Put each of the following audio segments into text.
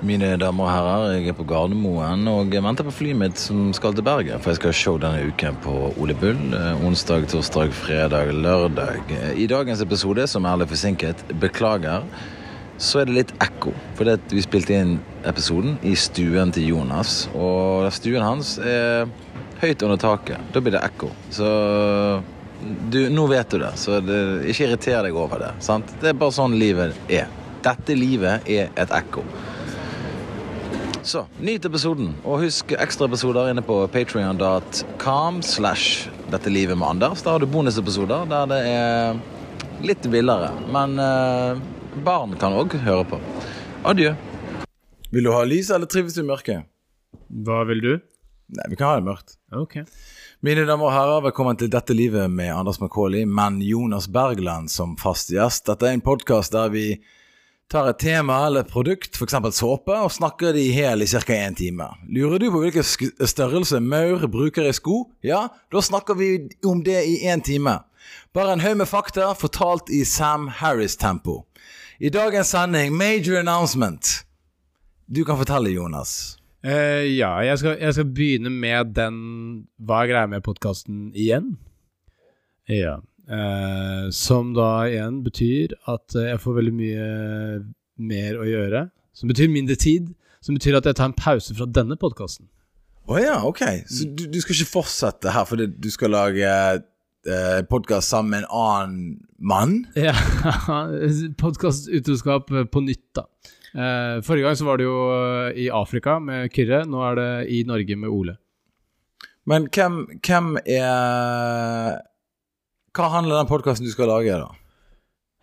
Mine damer og herrer, jeg er på Gardermoen og jeg venter på flyet mitt som skal til Bergen. For jeg skal ha show denne uken på Ole Bull. eh, Onsdag, torsdag, fredag, lørdag. I dagens episode, som er litt forsinket, beklager, så er det litt ekko. Fordi vi spilte inn episoden i stuen til Jonas. Og stuen hans er høyt under taket. Da blir det ekko. Så du, nå vet du det, så det, ikke irriter deg over det. Sant? Det er bare sånn livet er. Dette livet er et ekko. Så, nyt episoden, og husk ekstraepisoder inne på patrion.com slash dette livet med Anders. Der har du bonusepisoder der det er litt villere, men eh, barn kan òg høre på. Adjø. Vil du ha lys, eller trives du i mørket? Hva vil du? Nei, vi kan ha det mørkt. Ok. Mine damer og herrer, velkommen til Dette livet med Anders McCauley, men Jonas Bergland som fast gjest. Dette er en podkast der vi tar et tema eller et produkt, f.eks. såpe, og snakker det i hel i ca. én time. Lurer du på hvilken størrelse maur bruker i sko? Ja, da snakker vi om det i én time. Bare en haug med fakta fortalt i Sam Harris-tempo. I dagens sending, major announcement. Du kan fortelle, Jonas. Uh, ja, jeg skal, jeg skal begynne med den Hva er greia med podkasten igjen? Ja. Eh, som da igjen betyr at eh, jeg får veldig mye mer å gjøre. Som betyr mindre tid. Som betyr at jeg tar en pause fra denne podkasten. Å ja, ok. Så du, du skal ikke fortsette her fordi du skal lage eh, podkast sammen med en annen mann? Ja, Podkastutroskap på nytt, da. Eh, forrige gang så var det jo eh, i Afrika med Kyrre. Nå er det i Norge med Ole. Men hvem, hvem er Hva handler den podkasten du skal lage, da?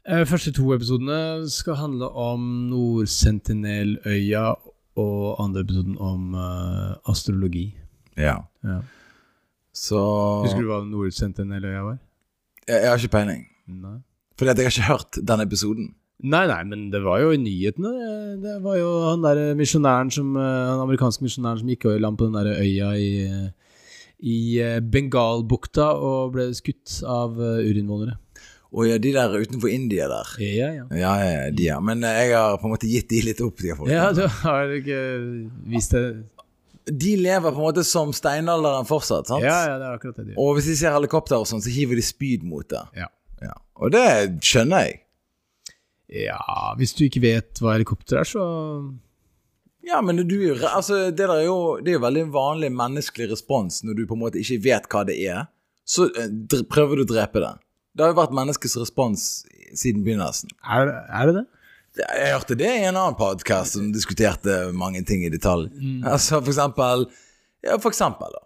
Eh, første to episodene skal handle om Nordsentineløya, og andre episoden om uh, astrologi. Ja. Ja. Så Husker du hva Nordsentineløya var? jeg, jeg har ikke peiling. Nei. Fordi at jeg har ikke hørt den episoden. Nei, nei, men det var jo i nyhetene. Det var jo han der misjonæren som eh, Han amerikanske misjonæren som gikk i land på den der øya i, i eh, Bengalbukta og ble skutt av eh, urinnvånere. Og ja, de der utenfor India der. Ja, ja. Ja, ja, ja, de ja. Men eh, jeg har på en måte gitt de litt opp, de folkene. Ja, du har ikke vist det De lever på en måte som steinalderen fortsatt, sant? Ja, ja, det er akkurat det de gjør. Og hvis de ser helikopter og sånn, så hiver de spyd mot det. Ja. Ja. Og det skjønner jeg. Ja, hvis du ikke vet hva helikopter er, så Ja, men du, altså, det, er jo, det er jo veldig vanlig menneskelig respons når du på en måte ikke vet hva det er. Så eh, prøver du å drepe det. Det har jo vært menneskets respons siden begynnelsen. Er, er det det? Jeg hørte det i en annen podkast som diskuterte mange ting i detalj. Altså for eksempel Ja, for eksempel, da.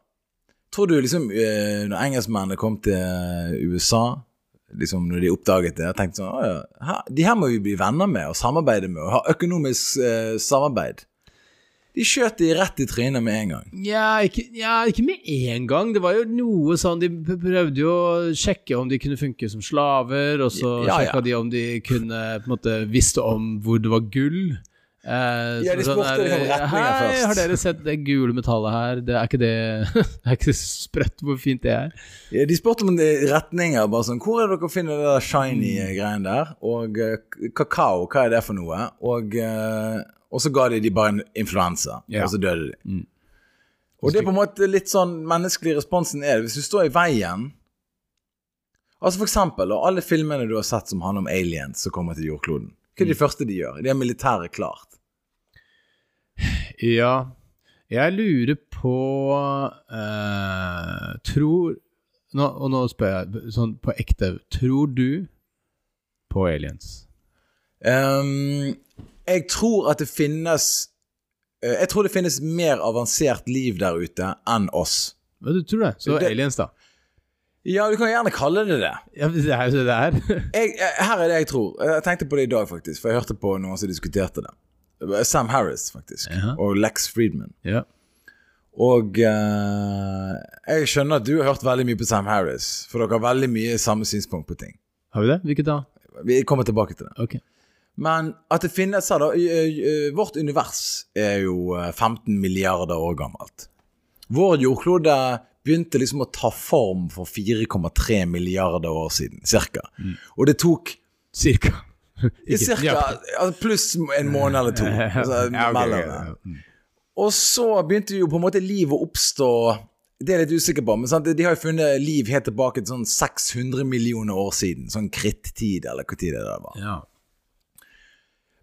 Tror du liksom eh, Når engelskmennene kom til USA, liksom når de oppdaget det, og tenkte sånn «Å ja, her, De her må vi bli venner med og samarbeide med og ha økonomisk eh, samarbeid. De skjøt de rett i trynet med en gang. Ja ikke, ja, ikke med en gang. Det var jo noe sånn De prøvde jo å sjekke om de kunne funke som slaver, og så Ja, ja. sjekka de om de kunne på en måte visste om hvor det var gull. Eh, Ja, de sånn spurte der, om retningen Hei, først." har dere sett det gule metallet her? Det er ikke det Det er ikke sprøtt hvor fint det er. Ja, de spurte om det- retninger. bare sånn, Hvor er det dere finner det der shiny Mm. greien der? Og eh, kakao, hva er det for noe? Og, eh, og så ga de de bare en influensa, Ja. og så døde de. Mm. Og det er på en måte litt sånn menneskelig responsen er det. Hvis du står i veien Altså for eksempel, og alle filmene du har sett som handler om aliens som kommer til jordkloden. Hva er Mm. det første de gjør? De har militæret klart. Ja, jeg lurer på eh, Tror nå, Og nå spør jeg sånn på ekte. Tror du på aliens? Ehm, jeg tror at det finnes uh, Jeg tror det finnes mer avansert liv der ute enn oss. Hva du tror det? Så Det- aliens, da? Ja, du kan gjerne kalle det det. Ja, det er jo det det er. Jeg, jeg, her er det jeg tror. Jeg tenkte på det i dag, faktisk, for jeg hørte på noen som diskuterte det. Sam Harris, faktisk, Jaha. og Lex Friedman. ja. Og uh, jeg skjønner at du har hørt veldig mye på Sam Harris, for dere har veldig mye samme synspunkt på ting. Har vi det? Hvilket da? Vi kommer tilbake til det. Ok. Men at det finnes her, da Vårt univers er jo eh, 15 milliarder år gammelt. Vår jordklode begynte liksom å ta form for 4,3 milliarder år siden, cirka. Og det tok Cirka. Cirka pluss en måned eller to. Altså, Ja, okay, ja. Mm. Og så begynte jo på en måte livet å oppstå Det er jeg litt usikker på, men sant? de har jo funnet liv helt tilbake til sånn 600 millioner år siden. Sånn krittid, eller hva tid det var. Ja.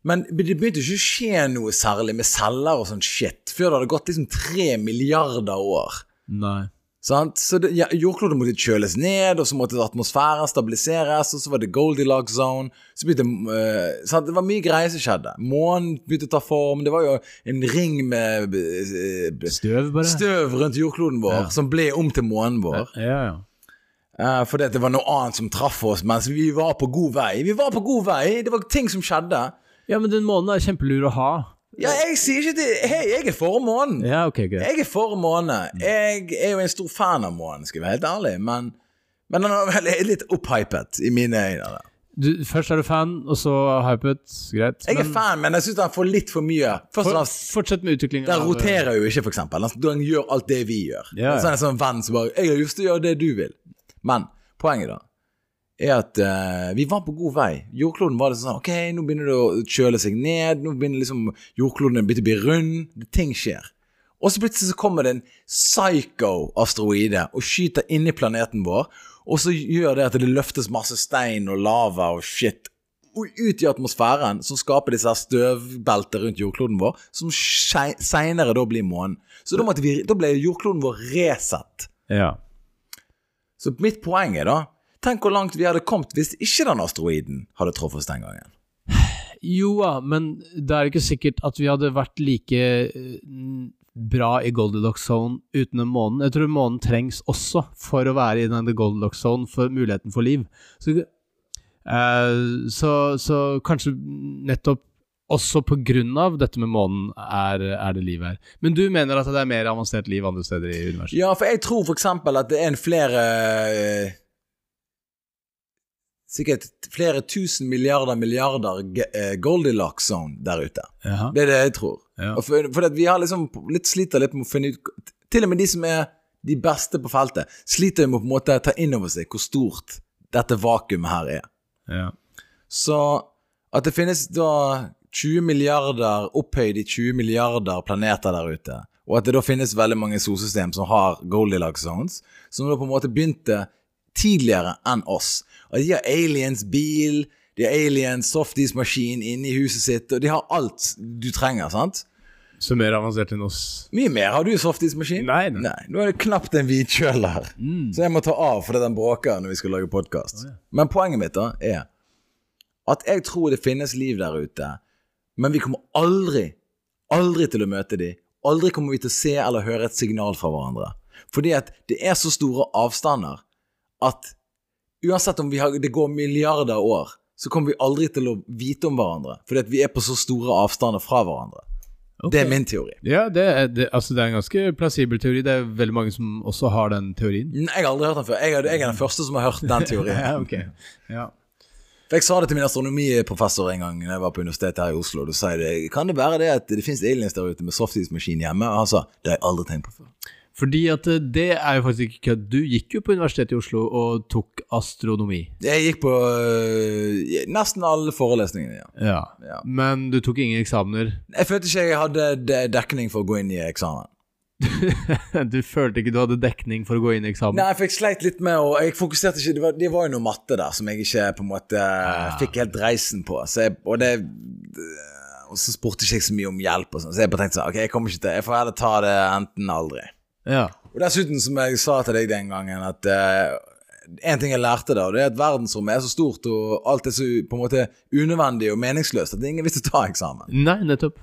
Men det begynte ikke å skje noe særlig med celler og sånn shit før det hadde gått liksom tre milliarder år. Nei. Sant? Så det, ja, Jordkloden måtte kjøles ned, og så måtte atmosfæren stabiliseres, og så var det Goldilocks zone. Så begynte, uh, sant? Det var mye greier som skjedde. Månen begynte å ta form. Det var jo en ring med uh, Støv, bare? støv rundt jordkloden vår, Ja. som ble om til månen vår. Ja, ja. Eh, fordi det var noe annet som traff oss mens vi var på god vei. Vi var på god vei! Det var ting som skjedde. Ja, men den månen er kjempelur å ha. Ja, jeg sier ikke det Hei, jeg er for månen. Ja, ok, greit. Jeg er for måne. Jeg er jo en stor fan av månen, skal jeg være helt ærlig, men, men den er vel litt opphypet i mine øyne. da. Du, først er du fan, og så hypet. Greit. Jeg er men fan, men jeg syns den får litt for mye. Først for, fortsett med utviklingen. Den roterer jo ikke, for eksempel. Den gjør alt det vi gjør. Ja, ja. Så er det en sånn venn som bare 'Jeg har lyst til å gjøre det du vil'. Men poenget, da, er at uh, vi var på god vei. Jordkloden var det sånn Ok, nå begynner det å kjøle seg ned. Nå begynner liksom jordkloden å bli- rund. Ting skjer. Og så plutselig så kommer det en psycho-asteroide og skyter inn i planeten vår. Og så gjør det at det løftes masse stein og lava og shit og ut i atmosfæren, som skaper disse her støvbelter rundt jordkloden vår, som seinere da blir månen. Så da, vi, da ble jordkloden vår resett. Ja. Så mitt poeng er da Tenk hvor langt vi hadde kommet hvis ikke den asteroiden hadde truffet oss den gangen. Jo da, men det er ikke sikkert at vi hadde vært like eh, bra i Goldilocks zone uten en månen. Jeg tror månen trengs også for å være i denne Goldilocks zone for muligheten for liv. Så, uh, så, så kanskje nettopp også på grunn av dette med månen er, er det liv her. Men du mener at det er mer avansert liv andre steder i universet? Ja, for jeg tror for eksempel at det er en flere eh, Sikkert flere tusen milliarder milliarder eh, Goldilocks zone der ute. Jaha. Det er det jeg tror. Ja. Og for, for vi har liksom litt sliter litt med å finne ut Til og med de som er de beste på feltet, sliter med å på en måte ta inn over seg hvor stort dette vakuumet her er. Ja. Så at det finnes da 20 milliarder opphøyd i 20 milliarder planeter der ute, og at det da finnes veldig mange solsystem som har Goldilocks zones, som da på en måte begynte tidligere enn oss. Og de har aliens bil, de har aliens softis-maskin inne i huset sitt, og de har alt du trenger, sant? Så mer avansert enn oss. Mye mer. Har du softis-maskin? Nei, nei. Nei. Nå er det knapt en hvitkjøl her. Så jeg må ta av fordi den bråker når vi skal lage podkast. Men poenget mitt da er at jeg tror det finnes liv der ute, men vi kommer aldri, aldri til å møte dem. Aldri kommer vi til å se eller høre et signal fra hverandre. Fordi at det er så store avstander at uansett om vi har, det går milliarder år, så kommer vi aldri til å vite om hverandre. Fordi at vi er på så store avstander fra hverandre. Okay. Det er min teori. Ja, det er, det, altså det er en ganske plassibel teori. Det er veldig mange som også har den teorien. Nei, Jeg har aldri hørt den før. Jeg er, jeg er den første som har hørt den teorien. Ja, okay. Ja. For Jeg sa det til min astronomiprofessor en gang Når jeg var på universitetet her i Oslo. Da sa jeg det, Kan det være det at det finnes aliens der ute med softismaskin hjemme? Og han sa det har jeg aldri tenkt på før. Fordi at eh, det er jo faktisk ikke kødd. Du gikk jo på Universitetet i Oslo og tok astronomi. Jeg gikk på øh, nesten alle forelesningene. Ja. Ja. Ja. Men du tok ingen eksamener. Jeg følte ikke jeg hadde dekning for å gå inn i eksamen. du følte ikke du hadde dekning for å gå inn i eksamen? Nei, for jeg sleit litt med å Jeg fokuserte ikke Det var, det var jo noe matte der som jeg ikke på en måte fikk helt reisen på. Så jeg, og det Og så spurte ikke jeg så mye om hjelp, og sånn så jeg bare tenkte sånn Ok, jeg kommer ikke til Jeg får heller ta det enten aldri. Ja. Og dessuten, som jeg sa til deg den gangen, at eh, en ting jeg lærte da, det er at verdensrommet er så stort, og alt er så på en måte unødvendig og meningsløst, at ingen visste å ta eksamen. Nei, nettopp.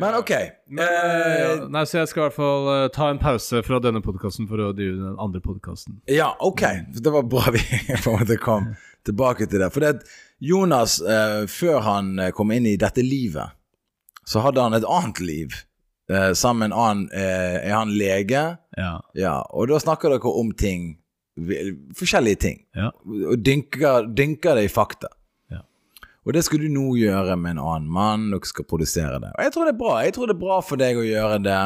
Men ok. Men, eh, ja, nei, så jeg skal i hvert fall eh, ta en pause fra denne podkasten for å drive den andre podkasten. ja, ok. Det var bra vi på en måte kom tilbake til det. For det at Jonas, eh, før han eh, kom inn i dette livet, så hadde han et annet liv. Eh, sammen med en annen eh, Er han lege? Ja. Ja, og da snakker dere om ting Forskjellige ting. Ja. Og dynker, dynker det i fakta. Ja. Og det skal du nå gjøre med en annen mann. Dere skal produsere det. Og jeg tror det er bra. Jeg tror det er bra for deg å gjøre det.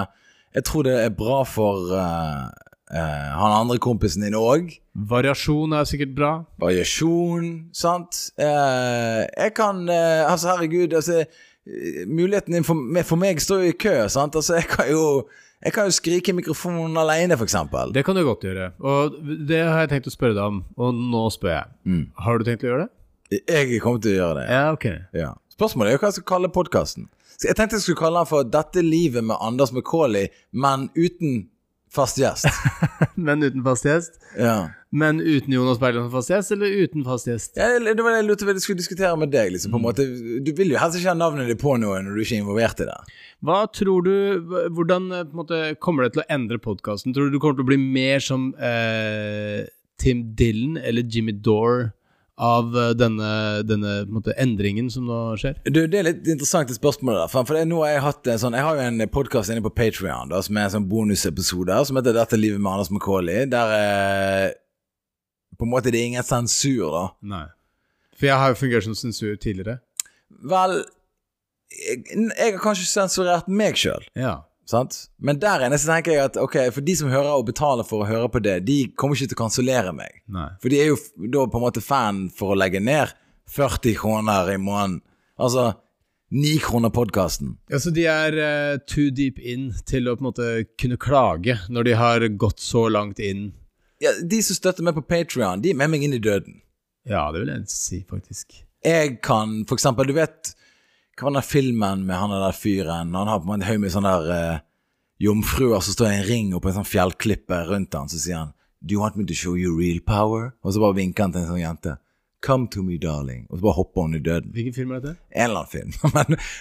Jeg tror det er bra for uh, Uh, han andre kompisen din òg. Variasjon er sikkert bra. Variasjon, sant. Uh, jeg kan uh, Altså, herregud, altså Muligheten din for, for meg står jo i kø, sant. Altså, jeg kan jo jeg kan jo skrike i mikrofonen alene, f.eks. Det kan du godt gjøre. Og det har jeg tenkt å spørre deg om, og nå spør jeg. Mm. Har du tenkt å gjøre det? Jeg kommer til å gjøre det. Ja, ok. Ja. Spørsmålet er jo hva jeg skal kalle podkasten. Jeg tenkte jeg skulle kalle den for 'Dette livet med Anders McCauley', men uten fast gjest. Men uten fast gjest? Ja. Men uten Jonas Bergland som fast gjest, eller uten fast gjest? Ja, det var det jeg lurte på jeg skulle diskutere med deg. Liksom, på en måte. Du vil jo helst ikke ha navnet ditt på noe når du ikke er involvert i det. Hva tror du Hvordan eh, måte, kommer det til å endre podkasten? Tror du du kommer til å bli mer som eh, Tim Dylan eller Jimmy Dore av eh, denne, denne på en måte, endringen som nå skjer? Du, Det er litt interessant det spørsmålet. der For, nå har Jeg hatt sånn Jeg har jo en podkast inne på Patrion som er en sånn bonusepisode som heter 'Dette livet med Anders McCauley'. Der eh, på en måte det er ingen sensur, da. Nei. For jeg har jo fungert som sensur tidligere. Vel jeg, jeg har kanskje sensurert meg sjøl. Ja. Sant? Men der inne så tenker jeg at ok, for de som hører og betaler for å høre på det, de kommer ikke til å kansellere meg. Nei. For de er jo da på en måte fan for å legge ned 40 kroner i måneden. Altså 9 kroner podkasten. Ja, så de er uh, too deep in til å på en måte kunne klage når de har gått så langt inn? Ja, de som støtter meg på Patrion, de er med meg inn i døden. Ja, det vil jeg si, faktisk. Jeg kan for eksempel, du vet Hva var den filmen med han der fyren? Han har på en måte haug med sånne der uh, jomfruer som står i en ring oppå en sånn fjellklippe rundt han, så sier han Do you want me to show you real power? Og så bare vinker han til en sånn jente. Come to me, darling. Og så bare hopper hun i døden. Hvilken film er dette? En eller annen film.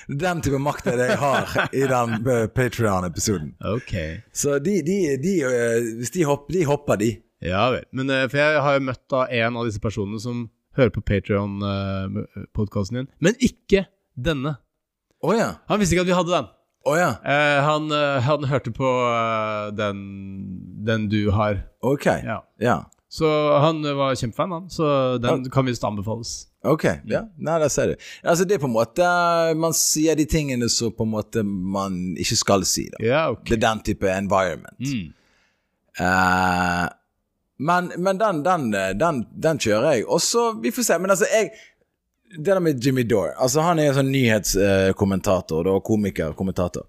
Men den type makt er det jeg har i den uh, Patrion-episoden. Ok. Så de, de, de, eh, hvis de hopper, de hopper, de. Ja vel. Men eh, for jeg har jo møtt da en av disse personene som hører på Patrion-podkasten din, men ikke denne. Oh, ja. Han visste ikke at vi hadde den. Oh, ja. Eh, han, eh, han hørte på eh, den, den du har. Ok. Ja. Ja. Så han eh, var kjempefan, han. Så den kan visst anbefales. Ok, ja. Nei, der ser du. Altså, det er på en måte Man sier de tingene som på en måte man ikke skal si. da Ja, ok. Det er den type environment. Mm. Uh, men men den, den, den, den kjører jeg. Og så Vi får se. Men altså, jeg Det der med Jimmy Dore Altså Han er en sånn nyhetskommentator, da, komikerkommentator.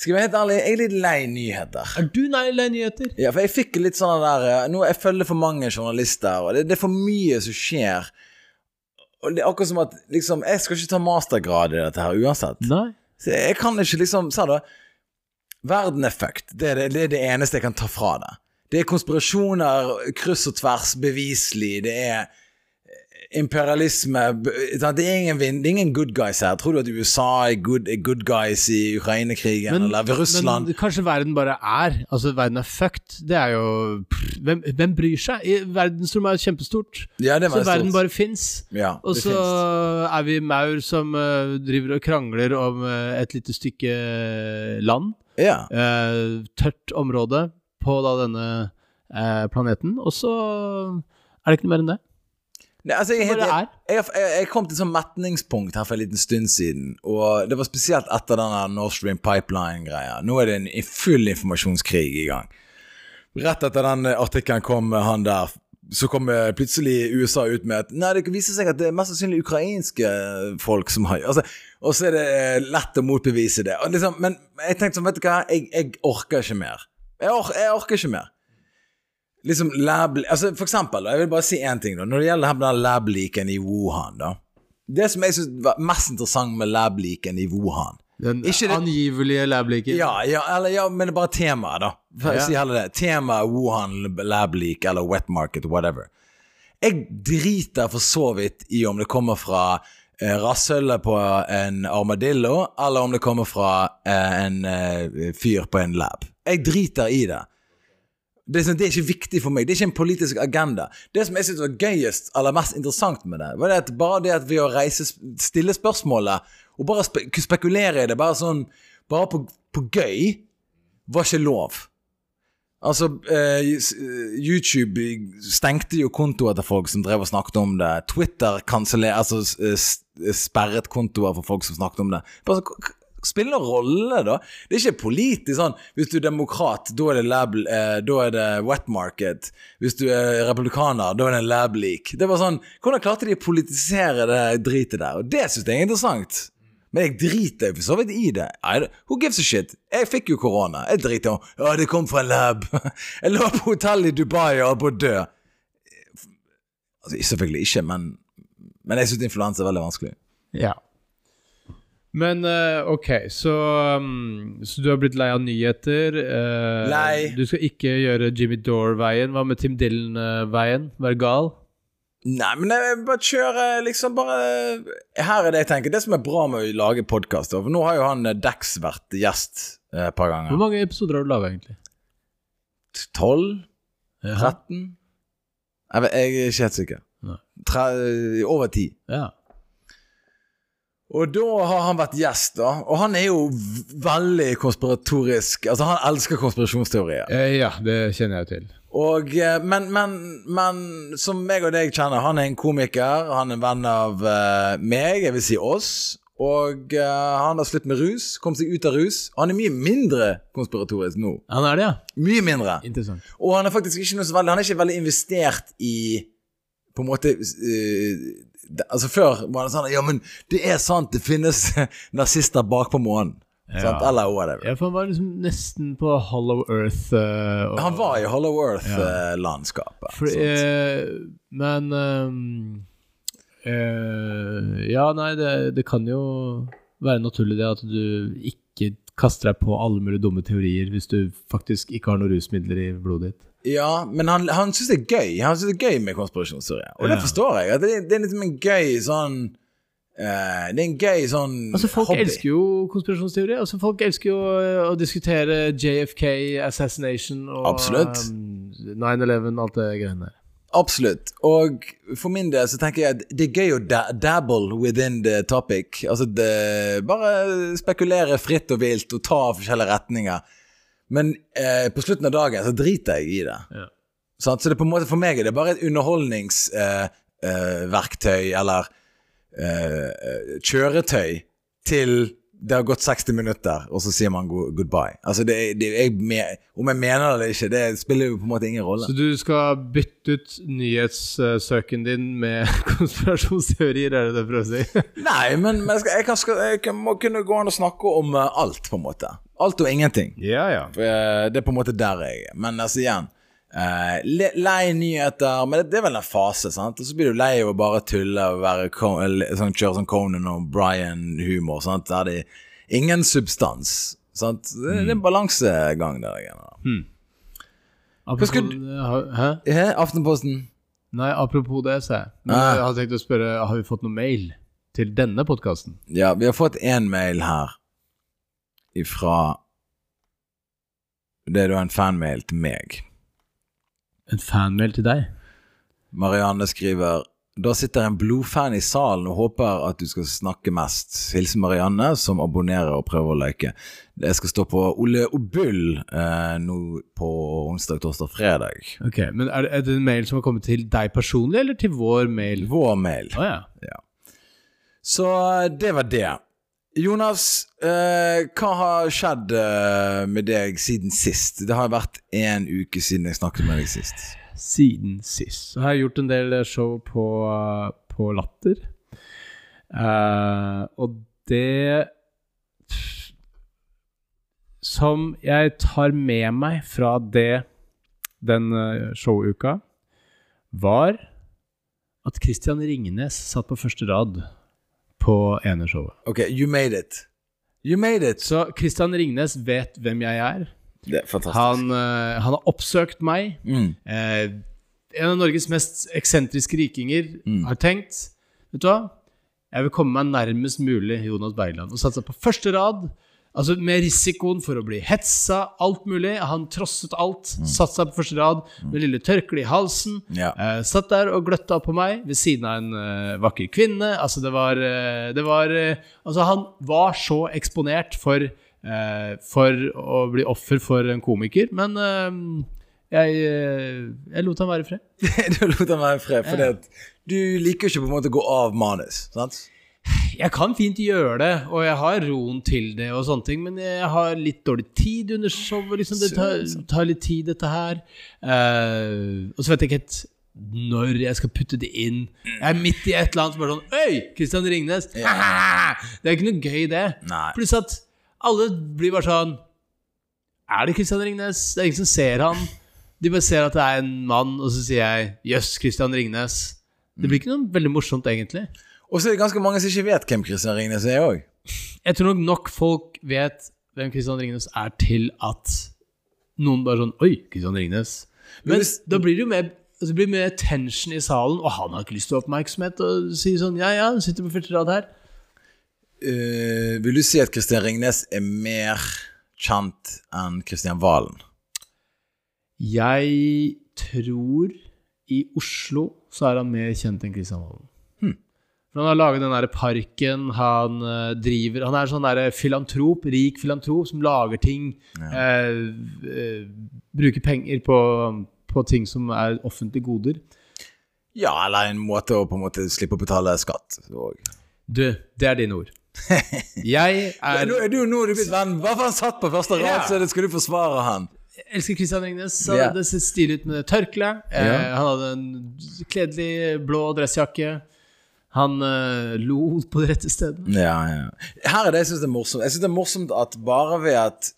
Skal jeg være helt ærlig, jeg er litt lei nyheter. Er du lei, lei nyheter? Ja, for jeg fikk litt sånn der eh, Nå Jeg følger for mange journalister, og det, det er for mye som skjer. Og det er akkurat som at liksom Jeg skal ikke ta mastergrad i dette her uansett. Nei. Så jeg kan ikke liksom Sa du? Verden er fucked. Det er det, det er det eneste jeg kan ta fra det. Det er konspirasjoner kryss og tvers, beviselig. Det er imperialisme? Det er ingen, det er ingen good guys her. Tror du at USA er good, er good guys i Ukraina-krigen, eller ved Russland? men kanskje verden bare er Altså, verden er fucked. Det er jo pff, hvem, hvem bryr seg? Verdensrommet er kjempestort. ja, Så stort. verden bare fins. Ja, Og så finnes. er vi maur som uh, driver og krangler om uh, et lite stykke land. Ja. Uh, tørt område på da denne eh, planeten. Og så er det ikke noe mer enn det. Nei, altså, jeg, jeg, jeg, jeg, kom til et sånt metningspunkt her for en liten stund siden, og det var spesielt etter den Nord Stream Pipeline-greia. Nå er det en full informasjonskrig i gang. Rett etter den artikkelen kom han der, så kom eh, plutselig USA ut med at Nei, det viser seg at det er mest sannsynlig ukrainske folk som har altså, Og så er det eh, lett å motbevise det. Liksom, men jeg tenkte sånn, vet du hva, jeg, orker ikke mer. Jeg orker ikke mer. Liksom lab Altså For eksempel, da, jeg vil bare si én ting. da Når det gjelder den lab-leaken i Wuhan, da Det som jeg synes var mest interessant med lab-leaken i Wuhan Den det- angivelige lab-leaken. Ja, ja, eller, ja men det er bare temaet, da. For Ja. Si heller det. Temaet Wuhan lab-leak eller wet market, whatever. Jeg driter for så vidt i om det kommer fra eh, rasshølet på en armadillo, eller om det kommer fra eh, en eh, fyr på en lab. Jeg driter i det. Det er, sånn, det er ikke viktig for meg. Det er ikke en politisk agenda. Det som jeg synes var gøyest eller mest interessant med det, var det at bare det at ved å reise, stille spørsmålet og bare spe spekulere i det, bare sånn Bare på, på gøy, var ikke lov. Altså, eh, YouTube stengte jo kontoer til folk som drev og snakket om det. Twitter kansler, altså sperret kontoer for folk som snakket om det. Bare så, spiller noen rolle, da. Det er ikke politisk sånn Hvis du er demokrat, da er det lab, eh, da er det wet market. Hvis du er republikaner, da er det lab leak. Det var sånn Hvordan klarte de å politisere det dritet der? Og det syns jeg er interessant. Men jeg driter for så vidt i det. I, who gives a shit? Jeg fikk jo korona. Jeg driter jo Ja, det kom fra en lab. Jeg lå på hotell i Dubai og holdt på å dø. Altså, selvfølgelig ikke, men, men jeg syns influensa er veldig vanskelig. Ja. Men eh, ok, så, um, så du har blitt lei av nyheter. eh, Lei. Du skal ikke gjøre Jimmy Dore-veien. Hva med Tim Dylan-veien? Være gal? Nei, men jeg bare kjøre liksom bare Her er det jeg tenker. Det som er bra med å lage podkast nå har jo han eh, Dex vært gjest eh, et par Hvor mange episoder har du laga, egentlig? 12? 13? Jeg, vet, jeg er ikke helt sikker. Tre, over ti. Ja. Og da har han vært gjest, da. Og han er jo veldig konspiratorisk. Altså, han elsker konspirasjonsteorier. Eh, ja, det kjenner jeg jo til. Og, eh, men, men, men som meg og deg kjenner, han er en komiker. Han er en venn av uh, meg, jeg vil si oss. Og uh, han har slutt med rus, kom seg ut av rus. Han er mye mindre konspiratorisk nå. Han er det, ja? Mye mindre. Interessant. Og han er faktisk ikke noe så veldig Han er ikke veldig investert i På en måte det, Altså Før var det sånn Ja, men det er sant, det finnes nazister bakpå månen. Ja. Eller whatever. Ja, for han var liksom nesten på Hollow Earth. uh, og- Han var i Hollow Earth-landskapet. Ja. Uh, men um, uh, Ja, nei, det, det kan jo være naturlig det at du ikke kaster deg på alle mulige dumme teorier hvis du faktisk ikke har noen rusmidler i blodet ditt. Ja, men han, han syns det er gøy. Han synes det er gøy med konspirasjonsteorier. Og det forstår jeg. At det, det er liksom en gøy sånn uh, Det er en gøy sånn Altså Folk hobby. elsker jo konspirasjonsteorier. Altså Folk elsker jo eh, å diskutere JFK, assassination og Absolutt. ehm, 9-11, alt det greiene der. Absolutt. Og for min del så tenker jeg at det er gøy å da dabble within the topic. Altså det, bare spekulere fritt og vilt og ta forskjellige retninger. Men eh, på slutten av dagen så driter jeg i det. Ja. Så det på en måte for meg er det bare et underholdningsverktøy eh, eh, eller eh, eh, kjøretøy til det har gått 60 minutter, og så sier man goodbye. Altså det, det, jeg, Om jeg mener det eller ikke, det spiller jo på en måte ingen rolle. Så du skal bytte ut nyhetssøken din med konspirasjonsteorier, er det det du prøver å si? Nei, men, men jeg, skal, jeg, kan, skal, jeg må kunne gå an og snakke om eh, alt, på en måte. Alt og ingenting. ja, ja. Eh, det er på en måte der jeg er. Men altså igjen eh, le- Lei nyheter Men det, det er vel en fase, sant? Og så blir du lei av å bare tulle og være, sånn, kjøre sånn Conan og Brian-humor. Sant? Der det er ingen substans. Sant? Det, det er en balansegang der. da. Apropos, skal Hæ? Hæ? Aftenposten? Nei, apropos det, sa jeg. Men Ah. jeg hadde tenkt å spørre Har vi fått noe mail til denne podkasten. Ja, vi har fått én mail her ifra Det er da en fanmail til meg. En fanmail til deg? Marianne skriver Da sitter en blodfan i salen og håper at du skal snakke mest. Hilsen Marianne, som abonnerer og prøver å like. Jeg skal stå på Ole Obull eh, nå på onsdag, torsdag, fredag. Ok, Men er det, er det en mail som har kommet til deg personlig, eller til vår mail? Vår mail. Oh, ja. Så eh, det var det. Jonas, eh, hva har skjedd eh, med deg siden sist? Det har vært én uke siden jeg snakket med deg sist. Siden sist. Så har jeg gjort en del show på, på Latter. Eh, og det Som jeg tar med meg fra det den eh, showuka, var at Christian Ringnes satt på første rad på Enershowet. Ok, you made it. You made it. Så Christian Ringnes vet hvem jeg er. Det er fantastisk. Han, eh, han har oppsøkt meg. Mm. Eh, en av Norges mest eksentriske rikinger Mm. har tenkt Vet du hva? Jeg vil komme meg nærmest mulig Jonas Bergland. Og satsa på første rad. Altså Med risikoen for å bli hetsa, alt mulig. Han trosset alt. Mm. Satt seg på første rad med lille tørkle i halsen. Ja. Eh, satt der og gløtta på meg ved siden av en eh, vakker kvinne. Altså, det var, eh, det var eh, Altså, han var så eksponert for, eh, for å bli offer for en komiker, men eh, jeg, jeg lot han være i fred. du lot han være i fred, for du liker jo ikke på en måte å gå av manus. sant? Jeg kan fint gjøre det, og jeg har roen til det, og sånne ting, men jeg har litt dårlig tid under showet. Liksom. Det tar, tar litt tid, dette her. Uh, og så vet jeg ikke helt når jeg skal putte det inn. Jeg er midt i et eller annet som er sånn Øy! Kristian Ringnes! Det er ikke noe gøy, det. Nei. Pluss at alle blir bare sånn Er det Kristian Ringnes? Det er ingen som ser han. De bare ser at det er en mann, og så sier jeg 'Jøss, Kristian Ringnes'. Det blir ikke noe veldig morsomt, egentlig. Og så er det ganske mange som ikke vet hvem Kristian Ringnes er òg. Jeg tror nok nok folk vet hvem Kristian Ringnes er, til at noen bare sånn Oi, Kristian Ringnes. Men hvis- da blir det jo mer altså, det blir mer tension i salen, og han har ikke lyst til oppmerksomhet, og sier sånn Ja, ja, sitter på første rad her. Uh, vil du si at Kristian Ringnes er mer kjent enn Kristian Valen? Jeg tror i Oslo så er han mer kjent enn Kristian Valen. For han har laget den der parken, han eh, driver Han er sånn der filantrop, rik filantrop, som lager ting. Eh, eh, bruker penger på, på ting som er offentlige goder. Ja, eller en måte å på en måte slippe å betale skatt. Og. Du, det er dine ord. Jeg er Nå er du nå er du blitt venn. Hva han satt på første rad, Ja. så det skal du forsvare han. Jeg elsker Christian Ringnes. Han yeah. Det ser stilig ut med det tørkleet. Eh, Ja. han hadde en kledelig blå dressjakke. Han uh, lo på de rette stedene. Ja, ja. Her er det jeg syns er morsomt. Jeg synes det er morsomt at bare ved at